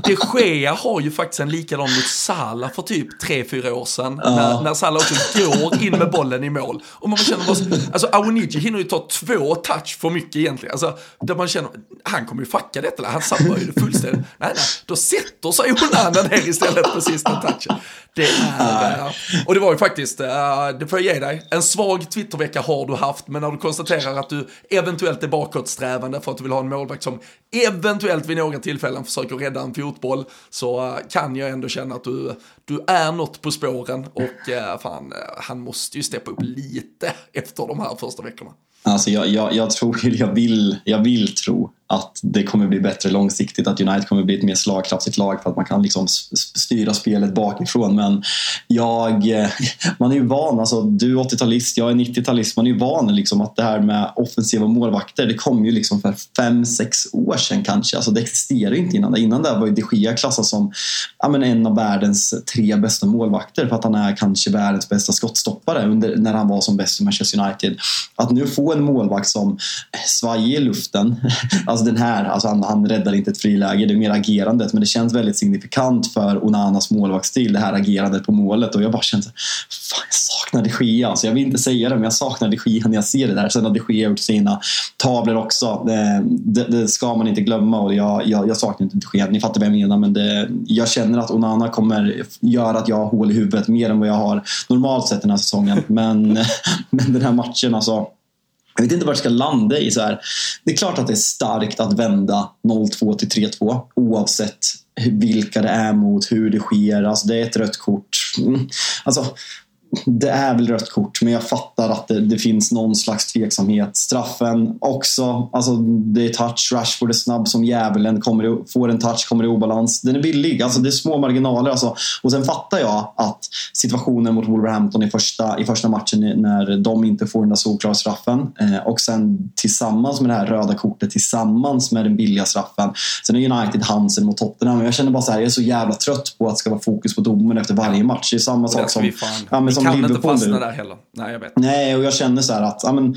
S2: de Gea har ju faktiskt en likadan mot Salah för typ 3-4 år sedan. Uh. När, när Salah också går in med bollen i mål. Och man känner bara, alltså Awoniji hinner ju ta två touch för mycket egentligen. Alltså, där man känner, han kommer ju fucka detta, han sabbar ju det fullständigt. Nej, nej, då sätter sig Onana ner istället på sista touchen. Det är, och det var ju faktiskt, uh, det får jag ge dig, en svag Twittervecka har du haft, men när du konstaterar att du eventuellt är bakåtsträvande för att du vill ha en målvakt som eventuellt vid några tillfällen försöker rädda en fotboll, så uh, kan jag ändå känna att du, du är något på spåren. Och uh, fan, han måste ju steppa upp lite efter de här första veckorna.
S1: Alltså jag, jag, jag tror, jag vill, jag vill tro att det kommer bli bättre långsiktigt, att United kommer bli ett mer slagkraftigt lag för att man kan liksom styra spelet bakifrån. Men jag, eh, man är ju van, alltså, du är 80-talist, jag är 90-talist, man är ju van liksom att det här med offensiva målvakter, det kom ju liksom för 5-6 år sedan kanske. Alltså, det existerade ju inte innan det. Innan det var ju de Gea klassad som ja, men en av världens tre bästa målvakter för att han är kanske världens bästa skottstoppare under, när han var som bäst i Manchester United. Att nu få en målvakt som svajar i luften, alltså, alltså den här, alltså han, han räddar inte ett friläge, det är mer agerandet. Men det känns väldigt signifikant för Onanas målvaktsstil, det här agerandet på målet. Och jag bara känner, fan jag saknar de Gea. Alltså jag vill inte säga det, men jag saknar de Gea när jag ser det där. Sen har de Gea gjort sina tavlor också. Det, det, det ska man inte glömma och jag, jag, jag saknar inte de Gea. Ni fattar vad jag menar, men det, jag känner att Onana kommer göra att jag har hål i huvudet mer än vad jag har normalt sett den här säsongen. Men, men den här matchen alltså jag vet inte var det ska landa i. så här. Det är klart att det är starkt att vända 0-2 till 3-2 oavsett vilka det är mot, hur det sker. Alltså det är ett rött kort. Mm. Alltså, det är väl rött kort, men jag fattar att det, det, finns någon slags tveksamhet. Straffen också. Alltså, det är touch. Rashford är snabb som djävulen. Kommer, får en touch, kommer i obalans. Den är billig. Alltså, det är små marginaler. Alltså. Och sen fattar jag att situationen mot Wolverhampton i första, i första matchen när de inte får den där solklara straffen eh, och sen tillsammans med det här röda kortet tillsammans med den billiga straffen. Sen är United Hansen mot Tottenham. Jag känner bara så här, jag är så jävla trött på att det ska vara fokus på domen efter varje match. Det är samma sak som...
S2: Ja, men som kan inte fastna nu. där heller. Nej, jag vet.
S1: Nej, och jag känner så här att ja, men,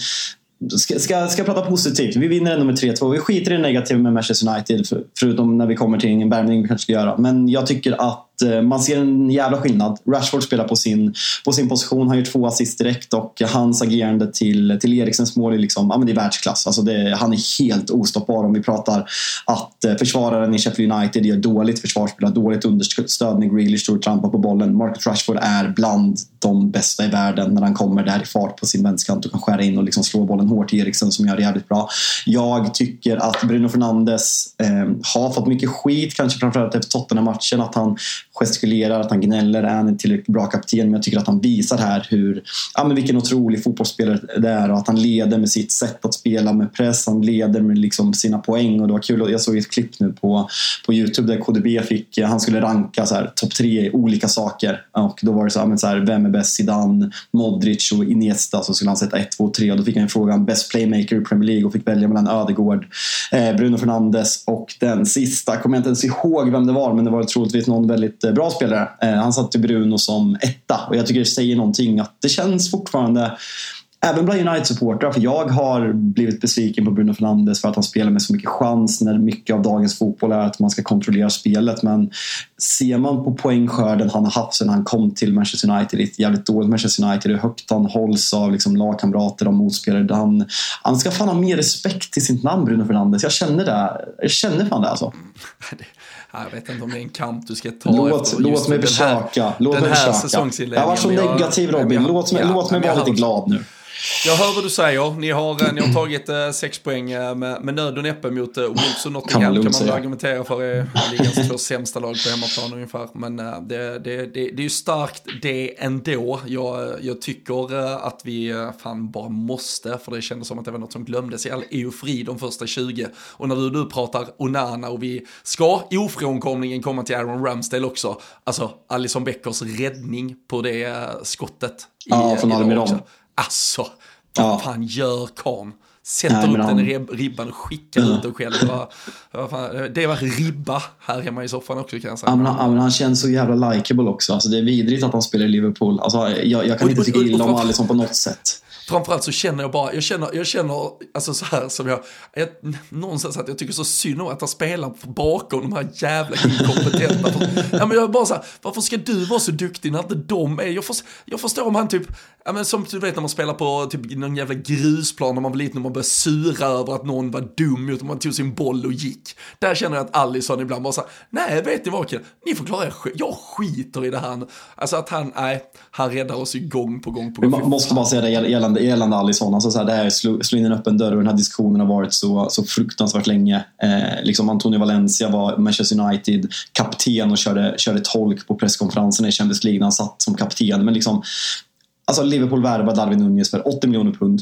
S1: Ska, ska, ska prata positivt. Vi vinner ändå med 3-2. Vi skiter i det negativa med Manchester United, förutom när vi kommer till en värmning vi kanske ska göra. Men jag tycker att Eh, man ser en jävla skillnad. Rashford spelar på sin, på sin position, han gör två assist direkt och hans agerande till, till Eriksens mål är, liksom, ja, men det är världsklass. Alltså det, han är helt ostoppbar om vi pratar att eh, försvararen i Sheffield United gör dåligt försvarsspel, har dåligt understöd när Grealish står och trampar på bollen. Marcus Rashford är bland de bästa i världen när han kommer där i fart på sin vänsterkant och kan skära in och liksom slå bollen hårt till Eriksen som gör det jävligt bra. Jag tycker att Bruno Fernandes eh, har fått mycket skit, kanske framförallt efter Tottenham-matchen, att han gestikulerar, att han gnäller. Är han en tillräckligt bra kapten? Men jag tycker att han visar här hur, ja, men vilken otrolig fotbollsspelare det är och att han leder med sitt sätt att spela med press. Han leder med liksom sina poäng och det var kul. Jag såg ett klipp nu på, på Youtube där KDB fick, eh, han skulle ranka topp tre i olika saker och då var det så här, men så här, vem är bäst? Zidane, Modric och Iniesta. Så skulle han sätta 1, 2, 3 och då fick han frågan bäst playmaker i Premier League och fick välja mellan Ödegård, eh, Bruno Fernandes och den sista, kommer jag inte ens ihåg vem det var men det var troligtvis någon väldigt jättebra spelare. Eh, han satte Bruno som etta och jag tycker det säger någonting att det känns fortfarande Även bland United-supportrar, för jag har blivit besviken på Bruno Fernandes för att han spelar med så mycket chans när mycket av dagens fotboll är att man ska kontrollera spelet. Men ser man på poängskörden han har haft sedan han kom till Manchester United, ett jävligt dåligt Manchester United, hur högt han hålls av liksom lagkamrater och motspelare. Han, han ska fan ha mer respekt till sitt namn, Bruno Fernandes. Jag känner det. Jag känner fan det alltså.
S2: Jag vet inte om det är en kamp du ska ta
S1: låt, efter låt mig försöka. Låt mig försöka. Jag var så negativ Robin. Låt mig, ja, låt mig vara lite glad nu.
S2: Jag hör vad du säger. Ni har, eh, ni har tagit eh, sex poäng eh, med, med nöd och näppe mot eh, Wolves och Nottingham kan man, kan man argumentera för är ligans två sämsta lag på hemmaplan ungefär. Men eh, det, det, det, det är ju starkt det ändå. Jag, jag tycker eh, att vi eh, fan bara måste, för det kändes som att det var något som glömdes i all eufori de första 20. Och när du nu pratar Onana och vi ska ofrånkomligen komma till Aaron Ramsdale också. Alltså Alison Beckers räddning på det skottet.
S1: I, ja, från Almiron.
S2: Alltså, vad ja. fan gör karln? Sätter Nej, upp han... den i ribban och skickar mm. ut den själv. Det var, fan, det var ribba här hemma i soffan också kan jag säga.
S1: Ja, men han, han känns så jävla likeable också. Alltså, det är vidrigt att han spelar i Liverpool. Alltså, jag, jag kan och, inte tycka illa om Alisson på något sätt
S2: framförallt så känner jag bara, jag känner, jag känner alltså så här som jag, jag någonstans att jag tycker så synd om att han spelar bakom de här jävla inkompetenta. ja, men jag är bara så här, varför ska du vara så duktig när inte de är, jag, förstår, jag förstår om han typ, ja men som du vet när man spelar på typ någon jävla grusplan när man var liten och man började sura över att någon var dum utan man tog sin boll och gick. Där känner jag att Allison ibland bara så här, nej vet ni vad killar, ni får klara er jag skiter i det här. Alltså att han, nej, han räddar oss ju gång på gång på gång.
S1: Man måste bara säga det gällande gällande Alisson. Alltså så här, det här slå, in en öppen dörr och den här diskussionen har varit så, så fruktansvärt länge. Eh, liksom Antonio Valencia var Manchester United kapten och körde, körde tolk på presskonferenserna i Champions League när han satt som kapten. Men liksom, alltså Liverpool värvade Darwin Nunez för 80 miljoner pund.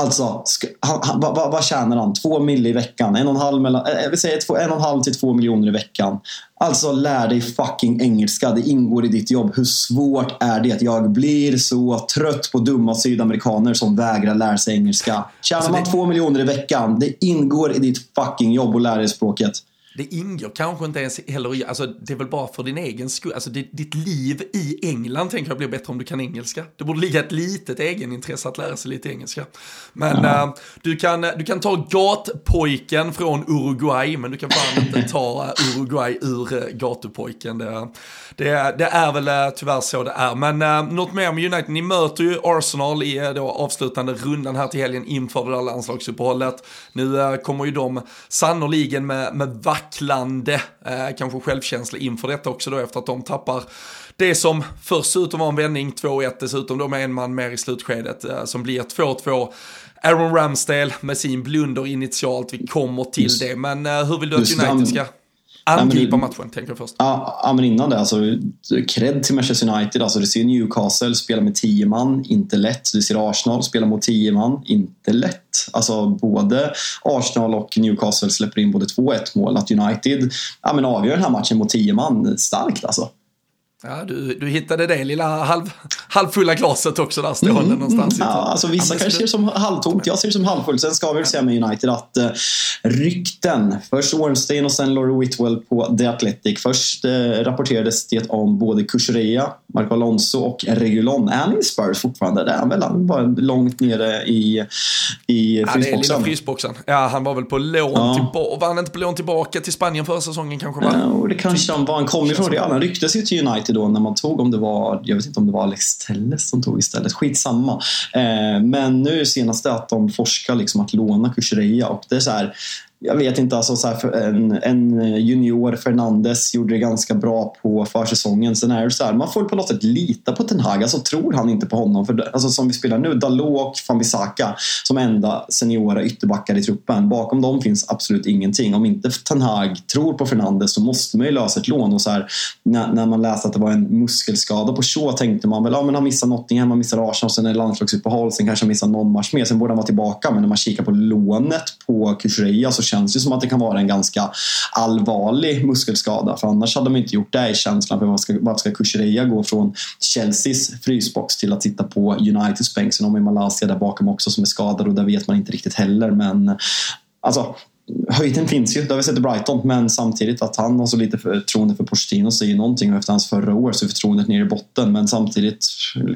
S1: Alltså, han, han, vad, vad tjänar han? Två mil i veckan? En och en halv, mellan, eh, vi säger två, en och en halv till två miljoner i veckan. Alltså lär dig fucking engelska. Det ingår i ditt jobb. Hur svårt är det? Jag blir så trött på dumma sydamerikaner som vägrar lära sig engelska. Tjänar alltså, man det... två miljoner i veckan, det ingår i ditt fucking jobb att lära dig språket.
S2: Det ingår kanske inte ens heller i, alltså det är väl bara för din egen skull, alltså det, ditt liv i England tänker jag blir bättre om du kan engelska. Det borde ligga ett litet egenintresse att lära sig lite engelska. Men ja. uh, du, kan, du kan ta gatpojken från Uruguay, men du kan fan inte ta Uruguay ur gatupojken. Det, det, det, är väl tyvärr så det är. Men uh, något mer om United, ni möter ju Arsenal i då avslutande rundan här till helgen inför det där landslagsuppehållet. Nu kommer ju de sannoliken med, med vacklande, eh, kanske självkänsla inför detta också då efter att de tappar det som först ser ut att vara en vändning, 2-1 dessutom då med en man mer i slutskedet, eh, som blir 2-2. Aaron Ramsdale med sin blunder initialt, vi kommer till det, men eh, hur vill du att United ska angripa matchen, tänker jag först.
S1: Ja, men innan det, alltså, cred till Manchester United. Alltså, du ser Newcastle spela med 10 man, inte lätt. Du ser Arsenal spela mot 10 man, inte lätt. Alltså, både Arsenal och Newcastle släpper in både 2 1 mål. Att United ja, men avgör den här matchen mot 10 man, starkt alltså.
S2: Ja, du, du hittade det lilla halv, halvfulla glaset också där stående mm, någonstans.
S1: Ja, alltså vissa kanske ser det som halvtomt, jag ser det som halvfullt. Sen ska vi väl säga med United att uh, rykten, först Ornstein och sen Laurie Whitwell på The Athletic. Först uh, rapporterades det om både Kucherea, Marco Alonso och Regulon. Är han i Spurs fortfarande? Det är han väl? Han var långt nere i, i frysboxen. Ja,
S2: frysboxen. Ja, han var väl på lån ja. tillbaka. Var han inte på lån tillbaka till Spanien förra säsongen kanske? Va?
S1: Ja, det kanske han var. Han kom ifrån Real. Han rycktes ju till United då när man tog, om det var, jag vet inte om det var Alex Telles som tog istället, skitsamma. Eh, men nu är senaste att de forskar liksom att låna Kushreya och det är så här, jag vet inte, alltså så här, en, en, junior, Fernandes, gjorde det ganska bra på försäsongen. Sen är det så här, man får på något sätt lita på Ten Hag. Alltså tror han inte på honom. För, alltså, som vi spelar nu, Dalot och Fambisaka som enda seniora ytterbackar i truppen. Bakom dem finns absolut ingenting. Om inte Ten Hag tror på Fernandes så måste man ju lösa ett lån. Och så här, när, när, man läste att det var en muskelskada på Shaw tänkte man väl, ja men han missar Nottingham, han missar Arsenal, sen är det landslagsuppehåll, sen kanske han missar någon match mer, sen borde han vara tillbaka. Men när man kikar på lånet på Kukureya så känns ju som att det kan vara en ganska allvarlig muskelskada. För annars hade de inte gjort det i känslan för varför ska, varför ska Kuchereya gå från Chelseas frysbox till att sitta på Uniteds bänk. Sen har man Malaysia där bakom också som är skadad och där vet man inte riktigt heller. Men alltså, höjden finns ju, det har vi sett i Brighton, men samtidigt att han har så lite förtroende för Pochettino säger någonting och efter hans förra år så är förtroendet nere i botten. Men samtidigt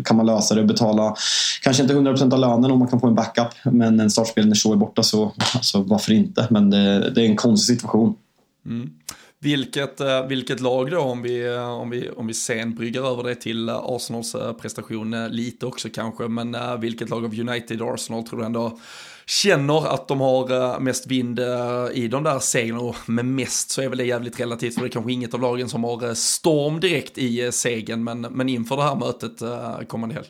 S1: kan man lösa det och betala kanske inte 100% av lönen om man kan få en backup. Men en startspelare när Shaw är borta så alltså, varför inte? Men det, det är en konstig situation.
S2: Mm. Vilket, eh, vilket lag då, om vi, eh, om, vi, om vi sen bryggar över det till eh, Arsenals prestation lite också kanske, men vilket lag av United och Arsenal tror du ändå känner att de har eh, mest vind eh, i de där seglen och med mest så är väl det jävligt relativt för det är kanske inget av lagen som har eh, storm direkt i segern men, men inför det här mötet kommande helg.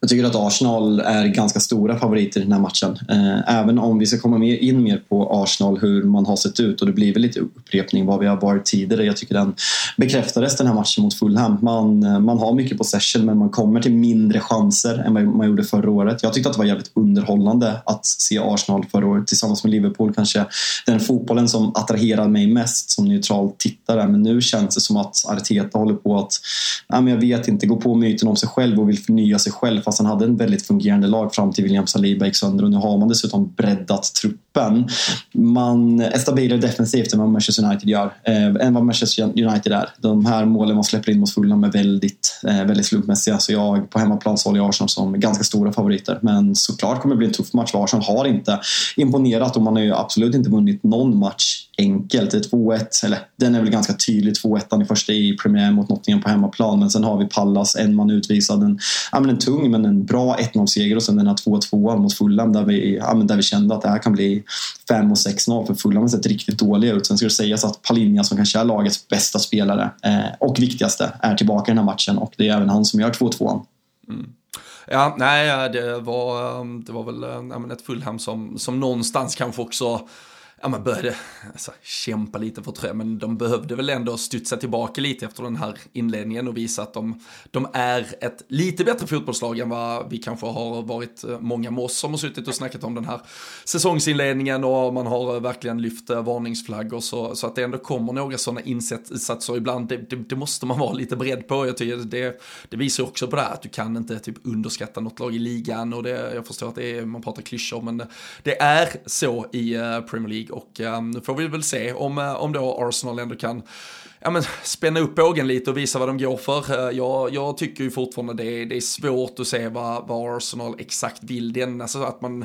S1: Jag tycker att Arsenal är ganska stora favoriter i den här matchen. Eh, även om vi ska komma in mer på Arsenal, hur man har sett ut och det blir väl lite upprepning vad vi har varit tidigare. Jag tycker den bekräftades den här matchen mot Fulham. Man, eh, man har mycket possession men man kommer till mindre chanser än vad man gjorde förra året. Jag tyckte att det var jävligt underhållande att se Arsenal förra året tillsammans med Liverpool. Kanske den fotbollen som attraherar mig mest som neutral tittare. Men nu känns det som att Arteta håller på att, ja, men jag vet inte, gå på myten om sig själv och vill förnya sig själv fast han hade en väldigt fungerande lag fram till William Saliba gick sönder och nu har man dessutom breddat truppen. Man är stabilare defensivt än vad Manchester United gör, eh, än vad Manchester United är. De här målen man släpper in mot Fulham är väldigt, eh, väldigt slumpmässiga så jag på hemmaplan så håller jag Arsenal som ganska stora favoriter. Men såklart kommer det bli en tuff match för Arsenal har inte imponerat och man har ju absolut inte vunnit någon match enkelt. Det är 2-1, eller den är väl ganska tydlig 2-1 i första i premiär mot Nottingham på hemmaplan. Men sen har vi Pallas, en man utvisad. En, ja, men en tung men en bra 1-0-seger och sen den här 2-2 mot Fulham där vi, ja, men där vi kände att det här kan bli 5 och 6-0 för Fulham har sett riktigt dåliga ut. Sen ska det sägas att Palinja som kanske är lagets bästa spelare eh, och viktigaste är tillbaka i den här matchen och det är även han som gör 2-2. Mm.
S2: Ja, nej, det var, um, det var väl eh, nej, ett Fulham som, som någonstans kanske också ja, man började alltså, kämpa lite för trä, men de behövde väl ändå studsa tillbaka lite efter den här inledningen och visa att de, de är ett lite bättre fotbollslag än vad vi kanske har varit eh, många med oss som har suttit och snackat om den här säsongsinledningen och man har eh, verkligen lyft eh, varningsflaggor så, så att det ändå kommer några sådana insatser ibland, det, det, det, måste man vara lite beredd på. Jag tycker det, det visar också på det här att du kan inte typ underskatta något lag i ligan och det, jag förstår att det är, man pratar klyschor men det är så i Premier League och ehm, nu får vi väl se om, eh, om då Arsenal ändå kan ja, men, spänna upp bågen lite och visa vad de går för. Eh, jag, jag tycker ju fortfarande det är, det är svårt att se vad, vad Arsenal exakt vill. den, alltså att man,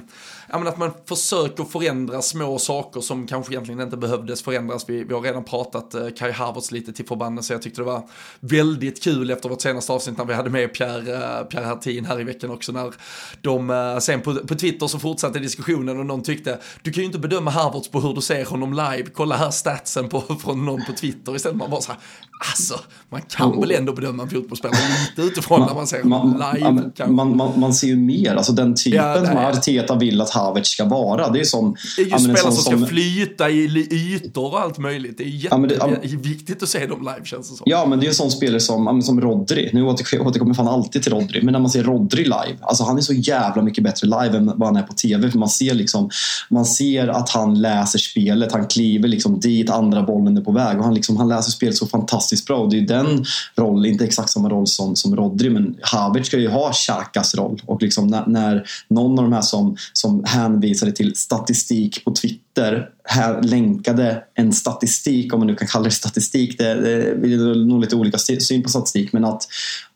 S2: ja, men att man försöker förändra små saker som kanske egentligen inte behövdes förändras. Vi, vi har redan pratat eh, Kai Havertz lite till förbannelse. Jag tyckte det var väldigt kul efter vårt senaste avsnitt när vi hade med Pierre, eh, Pierre Hertin här i veckan också. När de eh, sen på, på Twitter så fortsatte diskussionen och någon tyckte du kan ju inte bedöma Havertz på hur du ser honom live. Kolla här statsen på, från någon på Twitter istället man bara så här, alltså, man kan väl ändå bedöma en fotbollsspelare lite utifrån man, när man ser
S1: man,
S2: live.
S1: Ja, man, man, man, ser ju mer, alltså den typen ja, som Arteta vill att Havertz ska vara. Det är som...
S2: Det är ju spelare som, som ska flyta i ytor och allt möjligt. Det är jätteviktigt ja, att se dem live känns det som.
S1: Ja, men det är en sån spelare som, som Rodri. Nu återkommer fan alltid till Rodri, men när man ser Rodri live, alltså han är så jävla mycket bättre live än vad han är på TV. För man ser liksom, man ser att han läser spelet, han kliver liksom dit andra bollen är på väg och han, liksom, han läser spelet så fantastiskt bra. Och det är den rollen, inte exakt samma roll som, som Rodri, men Havertz ska ju ha Xhakas roll. Och liksom när, när någon av de här som, som hänvisade till statistik på Twitter här länkade en statistik, om man nu kan kalla det statistik, det, det är nog lite olika syn på statistik, men att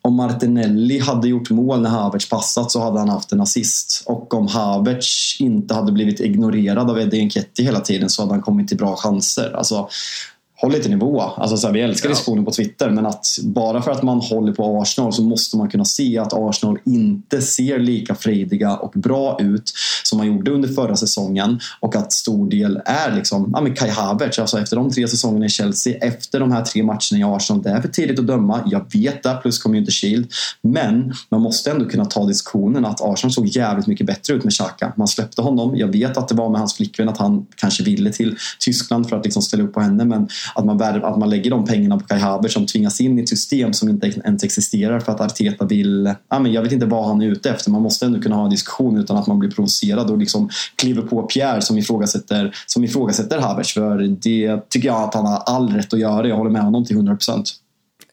S1: om Martinelli hade gjort mål när Havertz passat så hade han haft en assist. Och om Havertz inte hade blivit ignorerad av Eddie Enketti hela tiden så hade han kommit till bra chanser. Alltså, håll lite nivå. Alltså så här, vi älskar ja. diskussioner på Twitter men att bara för att man håller på Arsenal så måste man kunna se att Arsenal inte ser lika frejdiga och bra ut som man gjorde under förra säsongen och att stor del är liksom, ja men Kai Havertz, alltså efter de tre säsongerna i Chelsea, efter de här tre matcherna i Arsenal, det är för tidigt att döma, jag vet det, plus Community Shield, men man måste ändå kunna ta diskussionen att Arsenal såg jävligt mycket bättre ut med Xhaka. Man släppte honom, jag vet att det var med hans flickvän att han kanske ville till Tyskland för att liksom ställa upp på henne men att man, att man lägger de pengarna på Kai Havertz som tvingas in i ett system som inte ens existerar för att Arteta vill... Ja, men jag vet inte vad han är ute efter. Man måste ändå kunna ha en diskussion utan att man blir provocerad och liksom kliver på Pierre som ifrågasätter, som ifrågasätter Havertz. För det tycker jag att han har all rätt att göra. Jag håller med honom till 100 procent.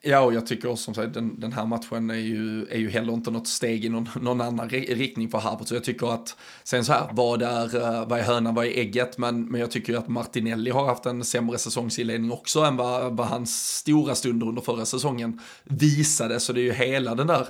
S2: Ja, och jag tycker också som sagt den, den här matchen är ju, är ju heller inte något steg i någon, någon annan riktning för Harvard. Så jag tycker att, sen så här, vad är, eh, vad är hönan, vad är ägget? Men, men jag tycker ju att Martinelli har haft en sämre säsongsinledning också än vad, vad hans stora stunder under förra säsongen visade. Så det är ju hela den där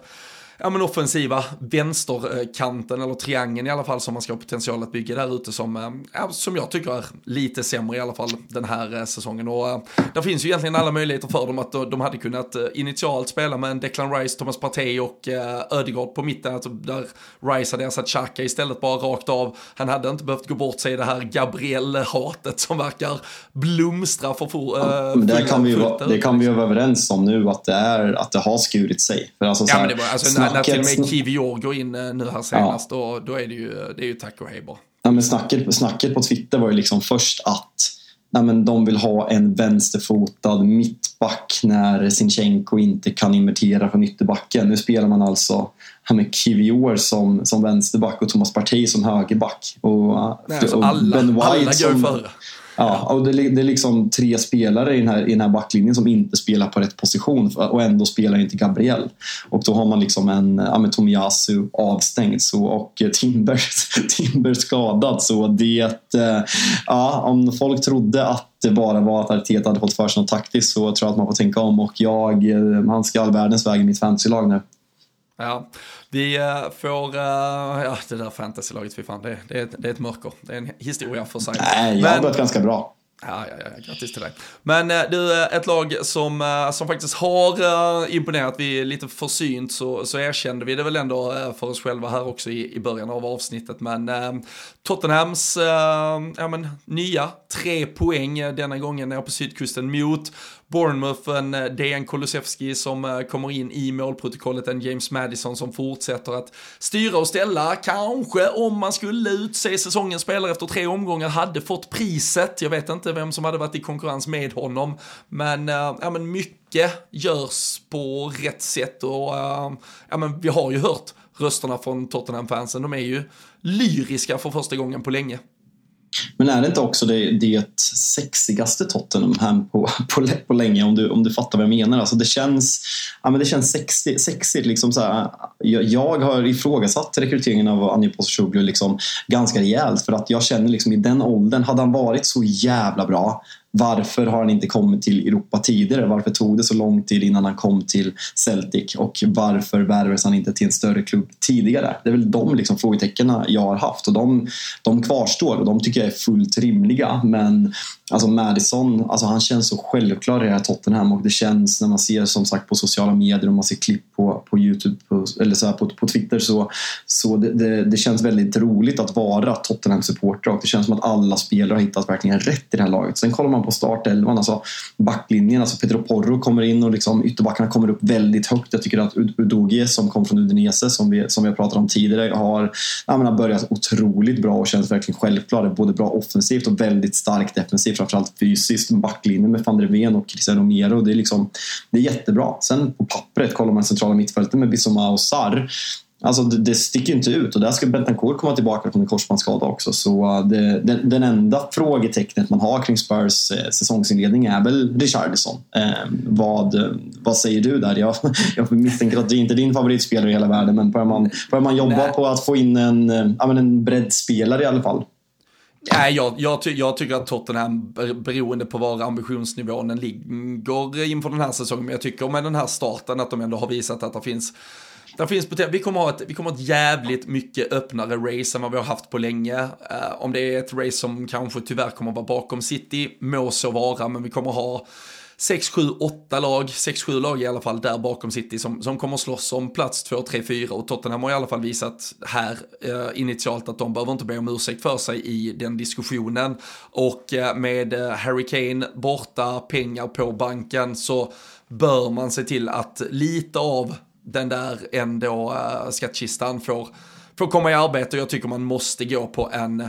S2: ja, men offensiva vänsterkanten eller triangeln i alla fall som man ska ha potential att bygga där ute som, eh, ja, som jag tycker är lite sämre i alla fall den här eh, säsongen. Och äh, där finns ju egentligen alla möjligheter för dem att de hade kunnat initialt spela med en Declan Rice, Thomas Partey och äh, Ödegaard på mitten. Alltså, där Rice hade ersatt Xhaka istället bara rakt av. Han hade inte behövt gå bort sig i det här Gabriel-hatet som verkar blomstra för full, äh,
S1: ja, det, kan vi, det kan vi vara överens om nu att det, är, att det har skurit sig. För alltså, ja,
S2: men det var, alltså, när, till och med Kivior går in eh, nu här senast, ja. då, då är det ju, det är ju tack och hej bara.
S1: Ja, men snacket, snacket på Twitter var ju liksom först att nej, men de vill ha en vänsterfotad mittback när Sinchenko inte kan invertera från ytterbacken. Nu spelar man alltså med Kivior som, som vänsterback och Thomas Partey som högerback. Och,
S2: nej, alltså och alla, Ben White alla som, före.
S1: Ja, och det, det, är liksom tre spelare i den, här, i den här backlinjen som inte spelar på rätt position och ändå spelar inte Gabriel. Och då har man liksom en ja, Tomiyasu avstängd så, och Timber, Timber skadad. Så det, eh, ja, om folk trodde att det bara var att Arteta hade fått för sig något taktiskt så tror jag att man får tänka om och jag, eh, han ska all världens väg i mitt fantasylag nu.
S2: Ja, vi eh, får, uh, ja det där fantasylaget, fy fan, det, det, är, det är ett mörker. Det är en historia för sig.
S1: Nej, jag har gått ganska bra.
S2: Ja, ja, ja, grattis till dig. Men eh, du, ett lag som, som faktiskt har imponerat, vi är lite försynt så, så erkände vi det väl ändå för oss själva här också i, i början av avsnittet. Men Tottenhams ja, men, nya tre poäng denna gången nere på sydkusten mot Bournemouth, en eh, DN Kulusevski som eh, kommer in i målprotokollet, en James Madison som fortsätter att styra och ställa. Kanske om man skulle utse säsongens spelare efter tre omgångar hade fått priset. Jag vet inte vem som hade varit i konkurrens med honom, men, eh, ja, men mycket görs på rätt sätt och ja, men vi har ju hört rösterna från Tottenham-fansen. De är ju lyriska för första gången på länge.
S1: Men är det inte också det, det sexigaste Tottenham på, på, på länge om du, om du fattar vad jag menar? Alltså det känns, ja, men det känns sexigt. sexigt liksom så här, jag, jag har ifrågasatt rekryteringen av Anjo Posishoglu liksom ganska rejält för att jag känner liksom i den åldern, hade han varit så jävla bra varför har han inte kommit till Europa tidigare? Varför tog det så lång tid innan han kom till Celtic? Och varför värvades han inte till en större klubb tidigare? Det är väl de liksom frågetecknen jag har haft och de, de kvarstår och de tycker jag är fullt rimliga. Men alltså Madison, alltså han känns så självklar i det här Tottenham och det känns när man ser som sagt på sociala medier och man ser klipp på, på Youtube på, eller så på, på Twitter så, så det, det, det, känns väldigt roligt att vara Tottenham-supporter och det känns som att alla spelare har hittat verkligen rätt i det här laget. Sen kollar man på startelvan, alltså backlinjen, alltså Pedro Porro kommer in och liksom ytterbackarna kommer upp väldigt högt. Jag tycker att Udogie som kom från Udinese som vi, som vi har pratat om tidigare har menar, börjat otroligt bra och känns verkligen självklar. Både bra offensivt och väldigt starkt defensivt, framförallt fysiskt. Backlinjen med van der Ven och Cristiano Romero, det är, liksom, det är jättebra. Sen på pappret, kollar man centrala mittfältet med Bissoma och Sarr Alltså det, det sticker inte ut och där ska Bentancourt komma tillbaka från en korsbandsskada också. Så uh, det, den, den, enda frågetecknet man har kring Spurs eh, säsongsinledning är väl Richarlison. Eh, vad, vad säger du där? Jag, jag misstänker att det inte är din favoritspelare i hela världen men börjar man, börjar man jobba Nej. på att få in en, eh, en breddspelare i alla fall?
S2: Nej, jag, jag, ty jag, tycker att Tottenham, beroende på var ambitionsnivån ligger inför den här säsongen, men jag tycker med den här starten att de ändå har visat att det finns där finns vi kommer, ha ett, vi kommer ha ett jävligt mycket öppnare race än vad vi har haft på länge. Uh, om det är ett race som kanske tyvärr kommer vara bakom City, må så vara, men vi kommer ha 6, 7, 8 lag, 6, 7 lag i alla fall där bakom City som, som kommer slåss om plats 2, 3, 4 och Tottenham har i alla fall visat här eh, initialt att de behöver inte be om ursäkt för sig i den diskussionen och eh, med eh, Harry Kane borta, pengar på banken så bör man se till att lite av den där ändå eh, skattkistan får, får komma i arbete. Jag tycker man måste gå på en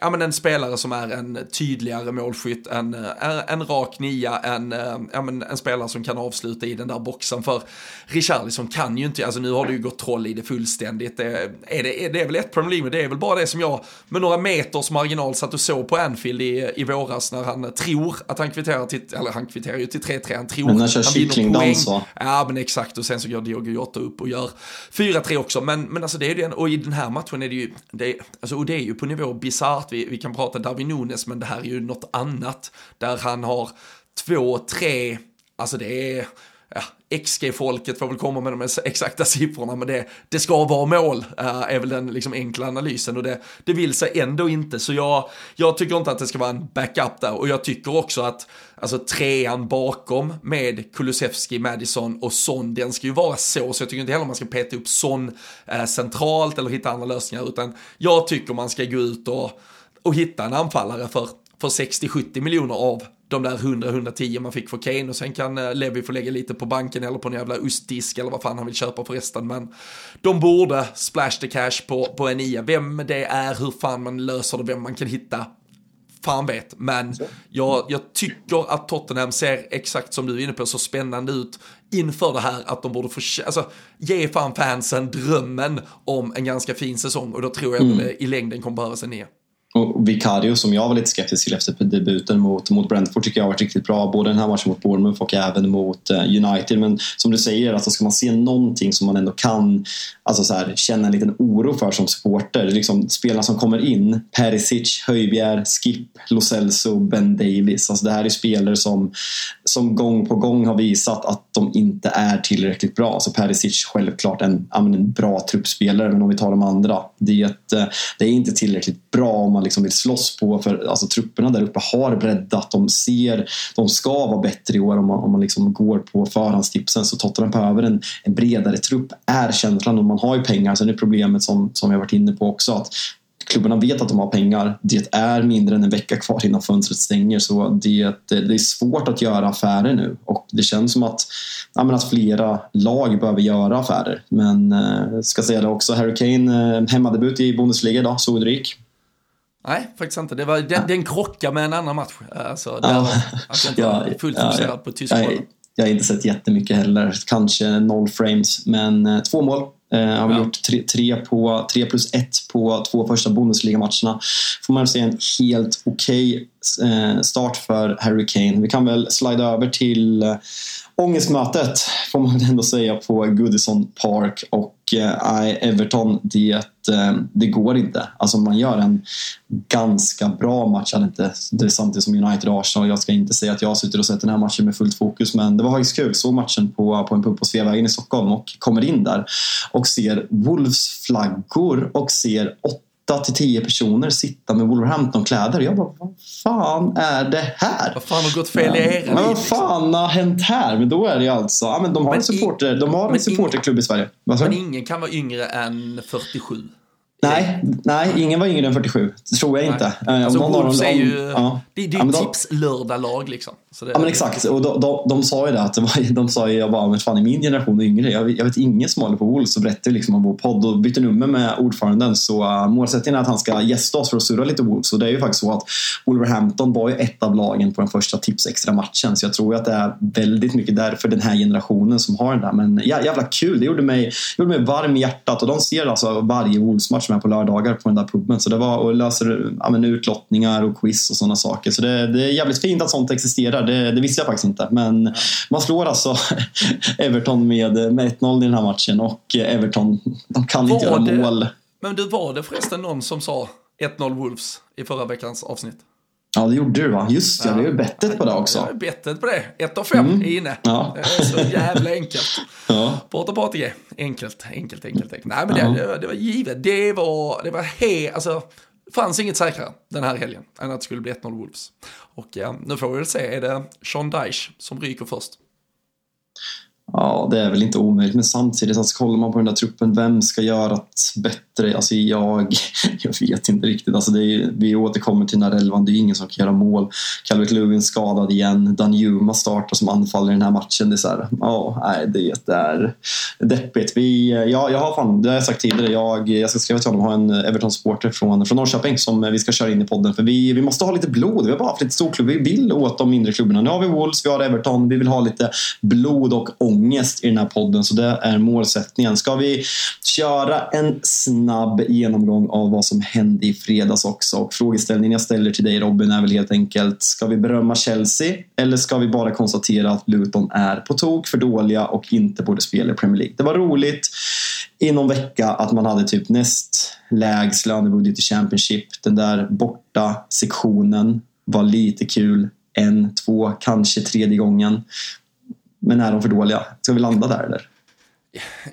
S2: ja, men en spelare som är en tydligare målskytt, en, en, en rak nia, en, ja, men en spelare som kan avsluta i den där boxen. För Richarlison kan ju inte, alltså nu har det ju gått troll i det fullständigt. Det är, det, är, det är väl ett Premier League, det är väl bara det som jag med några meters marginal satt och såg på Anfield i, i våras när han tror att han kvitterar till, eller han kvitterar ju till 3-3, han tror
S1: men att han vinner poäng.
S2: Ja men exakt och sen så går Diogo Jota upp och gör 4-3 också. Men, men alltså det är ju en, och i den här matchen är det ju, det, alltså, och det är ju på nivå bisarrt vi, vi kan prata Darwin Nunes, men det här är ju något annat. Där han har två, tre, alltså det är, ja, XG-folket får väl komma med de exakta siffrorna, men det, det ska vara mål, äh, är väl den liksom enkla analysen och det, det vill sig ändå inte. Så jag, jag tycker inte att det ska vara en backup där och jag tycker också att alltså trean bakom med Kulusevski, Madison och Son, den ska ju vara så, så jag tycker inte heller man ska peta upp Son äh, centralt eller hitta andra lösningar, utan jag tycker man ska gå ut och och hitta en anfallare för, för 60-70 miljoner av de där 100-110 man fick för Kane och sen kan eh, Levi få lägga lite på banken eller på en jävla ostdisk eller vad fan han vill köpa förresten. Men de borde splash the cash på, på en nia. Vem det är, hur fan man löser det, vem man kan hitta. Fan vet, men jag, jag tycker att Tottenham ser exakt som du är inne på så spännande ut inför det här att de borde få, alltså ge fan fansen drömmen om en ganska fin säsong och då tror jag mm. att det i längden kommer behövas en nia.
S1: Och Vicario som jag var lite skeptisk till efter debuten mot, mot Brentford tycker jag har varit riktigt bra. Både den här matchen mot Bournemouth och även mot eh, United. Men som du säger, alltså ska man se någonting som man ändå kan alltså så här, känna en liten oro för som supporter. Liksom, spelarna som kommer in, Perisic, Höjbjer, Skip, Lo Celso, Ben Davis. Alltså det här är spelare som, som gång på gång har visat att de inte är tillräckligt bra. Alltså Perisic självklart en, en bra truppspelare, men om vi tar de andra. Det är, ett, eh, det är inte tillräckligt bra om man liksom vill slåss på. För alltså, trupperna där uppe har breddat. De ser, de ska vara bättre i år om man, om man liksom går på förhandstipsen. Så Tottenham behöver en, en bredare trupp, är känslan. Och man har ju pengar. Sen är problemet som, som jag varit inne på också att klubbarna vet att de har pengar. Det är mindre än en vecka kvar innan fönstret stänger så det, det är svårt att göra affärer nu och det känns som att, ja, att flera lag behöver göra affärer. Men eh, ska säga det också, Harry Kane eh, hemmadebut i Bundesliga idag, såg du gick?
S2: Nej, faktiskt inte. Det var, den, den krockade med en annan match. Alltså, där ja. att jag inte ja, var fullt fokuserad ja, på tysk
S1: jag, jag har inte sett jättemycket heller. Kanske noll frames, men eh, två mål Eh, har väl ja. gjort tre, tre, på, tre plus ett på två första Bundesliga-matcherna. Får man säga en helt okej okay, eh, start för Harry Kane. Vi kan väl slida över till eh, ångestmötet, får man ändå säga, på Goodison Park. Och Eh, Everton, det, eh, det går inte. Alltså man gör en ganska bra match. Inte, det är samtidigt som United och Arsenal. Jag ska inte säga att jag sitter och sett den här matchen med fullt fokus, men det var faktiskt kul. Såg matchen på, på en pub på Sveavägen i Stockholm och kommer in där och ser Wolves-flaggor och ser 8 till 10 personer sitta med Wolverhampton-kläder. Jag bara, vad fan är det här?
S2: Vad fan har gått fel i er?
S1: Men vad fan har hänt här? Men då är det alltså, ja, men de har men en supporter, de har en supporterklubb i Sverige.
S2: Men ingen kan vara yngre än 47.
S1: Nej, nej, ingen var yngre än 47. Det tror jag nej. inte.
S2: Eh, alltså, Wolves är ju... Ja. Det, det är ju ja, tips-lördag-lag liksom.
S1: Ja men exakt. Och de, de, de, sa ju det att de sa ju jag bara, men fan i min generation är yngre. Jag, jag vet ingen som håller på Wolves och berättar liksom om vår podd och byter nummer med ordföranden. Så uh, målsättningen är att han ska gästa oss för att surra lite Wolves. Och det är ju faktiskt så att Wolverhampton var ju ett av lagen på den första tips extra matchen. Så jag tror att det är väldigt mycket därför den här generationen som har den där. Men ja, jävla kul. Det gjorde mig, gjorde mig varm i hjärtat. Och de ser alltså varje Wolves-match med på lördagar på den där puben. Så det var och löser ja, men, utlottningar och quiz och sådana saker. Så det, det är jävligt fint att sånt existerar. Det, det visste jag faktiskt inte. Men man slår alltså Everton med, med 1-0 i den här matchen och Everton, de kan var inte göra det, mål.
S2: Men du, var det förresten någon som sa 1-0 Wolves i förra veckans avsnitt?
S1: Ja, det gjorde du va? Just ja, vi har ju bettet på det också.
S2: Ja, bettet på det. 1 av 5 mm. är inne. Ja. Det är så jävla enkelt. Ja. Porta på ATG. Enkelt, enkelt, enkelt. enkelt. Nej, men det, ja. det, det, var givet. Det var, det var he, alltså, fanns inget säkrare den här helgen än att det skulle bli 1-0 Wolves. Och ja, nu får vi väl se, är det Sean Dyche som ryker först?
S1: Ja, det är väl inte omöjligt, men samtidigt alltså, kollar man på den där truppen, vem ska göra det bättre? Alltså jag, jag vet inte riktigt. Alltså det är, vi återkommer till den här elvan, det är ingen som kan göra mål. Calvert Lewin skadad igen, Dan Juma startar som anfaller i den här matchen. Det är så här, oh, nej, det är deppigt. Vi, ja, jag har fan, det har jag sagt tidigare, jag, jag ska skriva till honom, ha en Everton-supporter från, från Norrköping som vi ska köra in i podden. För vi, vi måste ha lite blod, vi har bara haft lite storklubb. Vi vill åt de mindre klubbarna. Nu har vi Wolves, vi har Everton, vi vill ha lite blod och ångest i den här podden, så det är målsättningen. Ska vi köra en snabb genomgång av vad som hände i fredags också? Och frågeställningen jag ställer till dig Robin är väl helt enkelt, ska vi berömma Chelsea eller ska vi bara konstatera att Luton är på tok för dåliga och inte borde spela i Premier League? Det var roligt i någon vecka att man hade typ näst lägst lönebudget i Championship. Den där borta sektionen var lite kul en, två, kanske tredje gången. Men är de för dåliga? Ska vi landa där eller?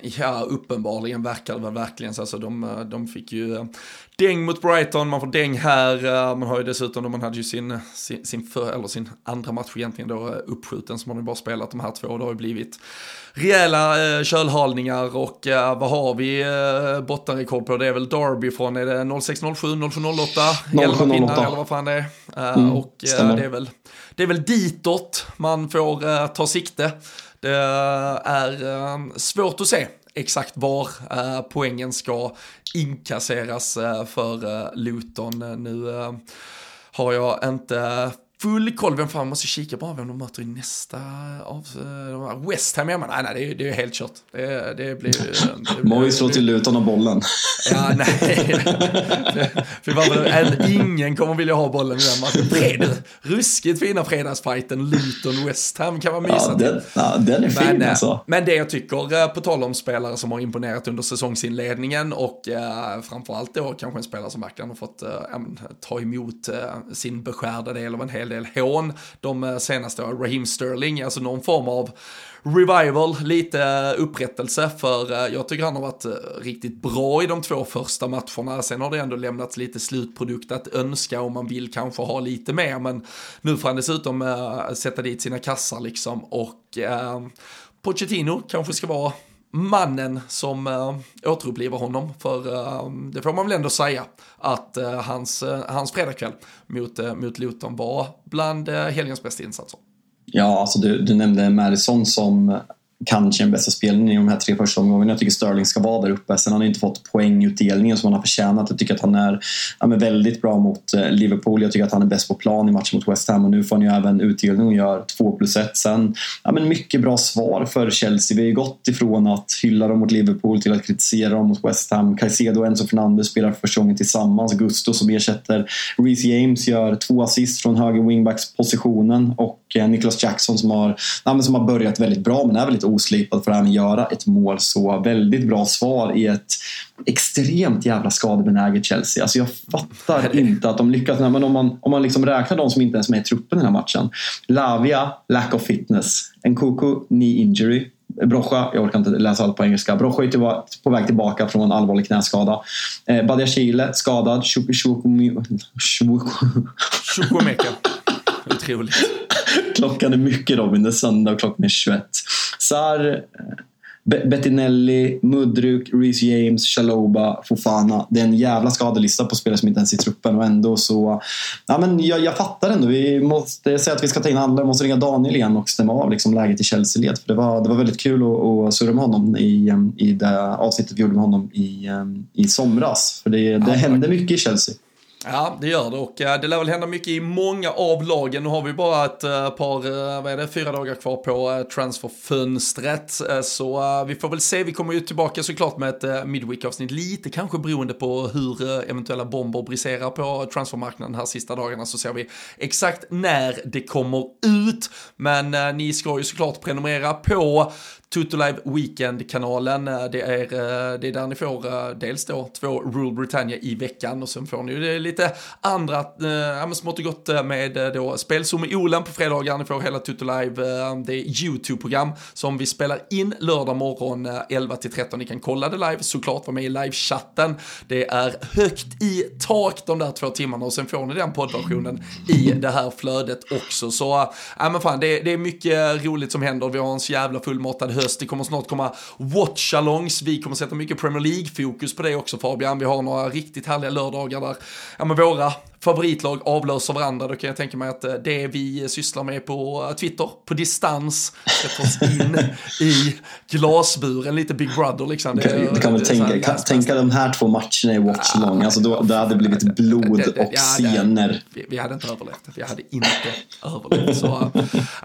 S2: Ja, uppenbarligen verkar det väl verkligen så. Alltså, de, de fick ju eh, däng mot Brighton, man får däng här. Eh, man har ju dessutom, man hade ju sin, sin, sin, för, eller sin andra match egentligen då eh, uppskjuten, så man har ju bara spelat de här två. Det har ju blivit rejäla eh, kölhalningar och eh, vad har vi eh, bottenrekord på? Det är väl Derby från, är det 0607, 0708? 11 pinnar eller vad fan det är. Eh, mm, och eh, det, är väl, det är väl ditåt man får eh, ta sikte. Det är ehm, svårt att se exakt var eh, poängen ska inkasseras eh, för eh, Luton. Nu eh, har jag inte full koll. Vem fan måste kika bara vem de möter i nästa av uh, West Ham man. Nej, nej, det är, det är helt kört. Det, det blir...
S1: Moj slår till Luton och bollen.
S2: Ja, nej. Fy fan, ingen kommer vilja ha bollen i den matchen. Fred, ruskigt fina fredagsfighten Luton West Ham kan man mysa
S1: ja, den, ja, den är fin men,
S2: eh,
S1: alltså.
S2: Men det jag tycker, eh, på tal om spelare som har imponerat under säsongsinledningen och uh, framförallt då kanske en spelare som verkligen har fått uh, ta emot uh, sin beskärda del av en hel del hån de eh, senaste åren. Raheem Sterling, alltså någon form av revival, lite eh, upprättelse för eh, jag tycker han har varit riktigt bra i de två första matcherna. Sen har det ändå lämnats lite slutprodukt att önska om man vill kanske ha lite mer. Men nu får han dessutom äh, sätta dit sina kassar liksom och äh, Pochettino kanske ska vara mannen som äh, återupplivar honom. För äh, det får man väl ändå säga att äh, hans, äh, hans fredagkväll mot, äh, mot Luton var bland äh, helgens bästa insatser.
S1: Ja, alltså du, du nämnde Madison som kanske den bästa spelningen i de här tre första omgångarna. Jag tycker Sterling ska vara där uppe. Sen har han inte fått poängutdelningen som han har förtjänat. Jag tycker att han är ja, väldigt bra mot eh, Liverpool. Jag tycker att han är bäst på plan i matchen mot West Ham och nu får han ju även utdelning och gör 2 plus 1. Sen, ja, men mycket bra svar för Chelsea. Vi har ju gått ifrån att hylla dem mot Liverpool till att kritisera dem mot West Ham. Caicedo och Enzo Fernandez spelar för första gången tillsammans. Gusto som ersätter Reece James gör två assist från höger wingbacks-positionen och eh, Nicholas Jackson som har, som har börjat väldigt bra men är väldigt oslipad för att även göra ett mål. Så väldigt bra svar i ett extremt jävla skadebenäget Chelsea. Alltså jag fattar inte att de lyckas. Men om man, om man liksom räknar de som inte ens är med i truppen i den här matchen. Lavia, lack of fitness. Nkuku, knee injury. Brocha, jag orkar inte läsa allt på engelska. Brocha är på väg tillbaka från en allvarlig knäskada. Eh, Badia Chile skadad.
S2: Chukwemeka. Otroligt.
S1: Klockan är mycket Robin, det är söndag och klockan är 21. Sar, Bettinelli, Mudryk, Reece James, Chaloba, Fofana. Det är en jävla skadelista på spelare som inte ens är i truppen och ändå så... Ja, men jag, jag fattar ändå. Vi måste säga att vi ska ta in alla. Vi måste ringa Daniel igen och stämma av liksom läget i Chelsea-led. För det var, det var väldigt kul att, att surra med honom i, i det avsnittet vi gjorde med honom i, i somras. För det, det hände mycket i Chelsea.
S2: Ja, det gör det och eh, det lär väl hända mycket i många av lagen. Nu har vi bara ett eh, par, eh, vad är det, fyra dagar kvar på transferfönstret. Så vi får väl se, vi kommer ju tillbaka såklart med ett midweek-avsnitt, lite kanske beroende på hur eventuella bomber briserar på transfermarknaden här sista dagarna så ser vi exakt när det kommer ut. Men ni ska ju såklart prenumerera på Tutolive Weekend-kanalen. Det är, det är där ni får dels då två Rule Britannia i veckan och sen får ni ju det lite andra, eh, smått och gott eh, med eh, då spelzoom i Olen på fredagar. Ni får hela Tutolive, eh, det är YouTube-program som vi spelar in lördag morgon 11-13, Ni kan kolla det live, såklart vara med i livechatten. Det är högt i tak de där två timmarna och sen får ni den poddversionen i det här flödet också. Så, ja men fan, det, det är mycket roligt som händer. Vi har en så jävla fullmatad höst. Det kommer snart komma watchalongs. Vi kommer sätta mycket Premier League-fokus på det också Fabian. Vi har några riktigt härliga lördagar där ja, men våra favoritlag avlöser varandra, då kan jag tänka mig att eh, det vi sysslar med på eh, Twitter, på distans, sätter oss in i glasburen, lite Big Brother liksom.
S1: Det, du kan väl tänka, kan, tänka de här två matcherna i Watch ja, Long, alltså då, det hade blivit blod det, det, och ja, scener.
S2: Vi, vi, hade inte överlevt, vi hade inte överlevt. Så,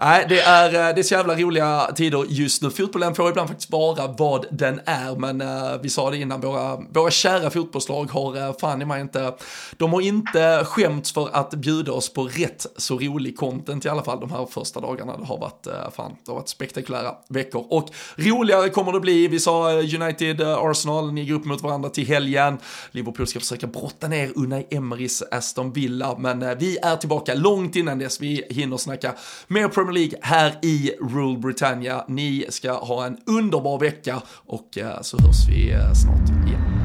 S2: nej, det är, eh, det är så jävla roliga tider just nu. Fotbollen får ibland faktiskt vara vad den är, men uh, vi sa det innan, våra, våra kära fotbollslag har uh, fan i mig inte, de har inte skämts för att bjuda oss på rätt så rolig content i alla fall de här första dagarna. Det har varit, eh, fan, det har varit spektakulära veckor. Och roligare kommer det bli. Vi sa eh, United, eh, Arsenal, ni går upp mot varandra till helgen. Liverpool ska försöka brotta ner Unai Emerys Aston Villa, men vi är tillbaka långt innan dess. Vi hinner snacka mer Premier League här i Rule Britannia. Ni ska ha en underbar vecka och så hörs vi snart igen.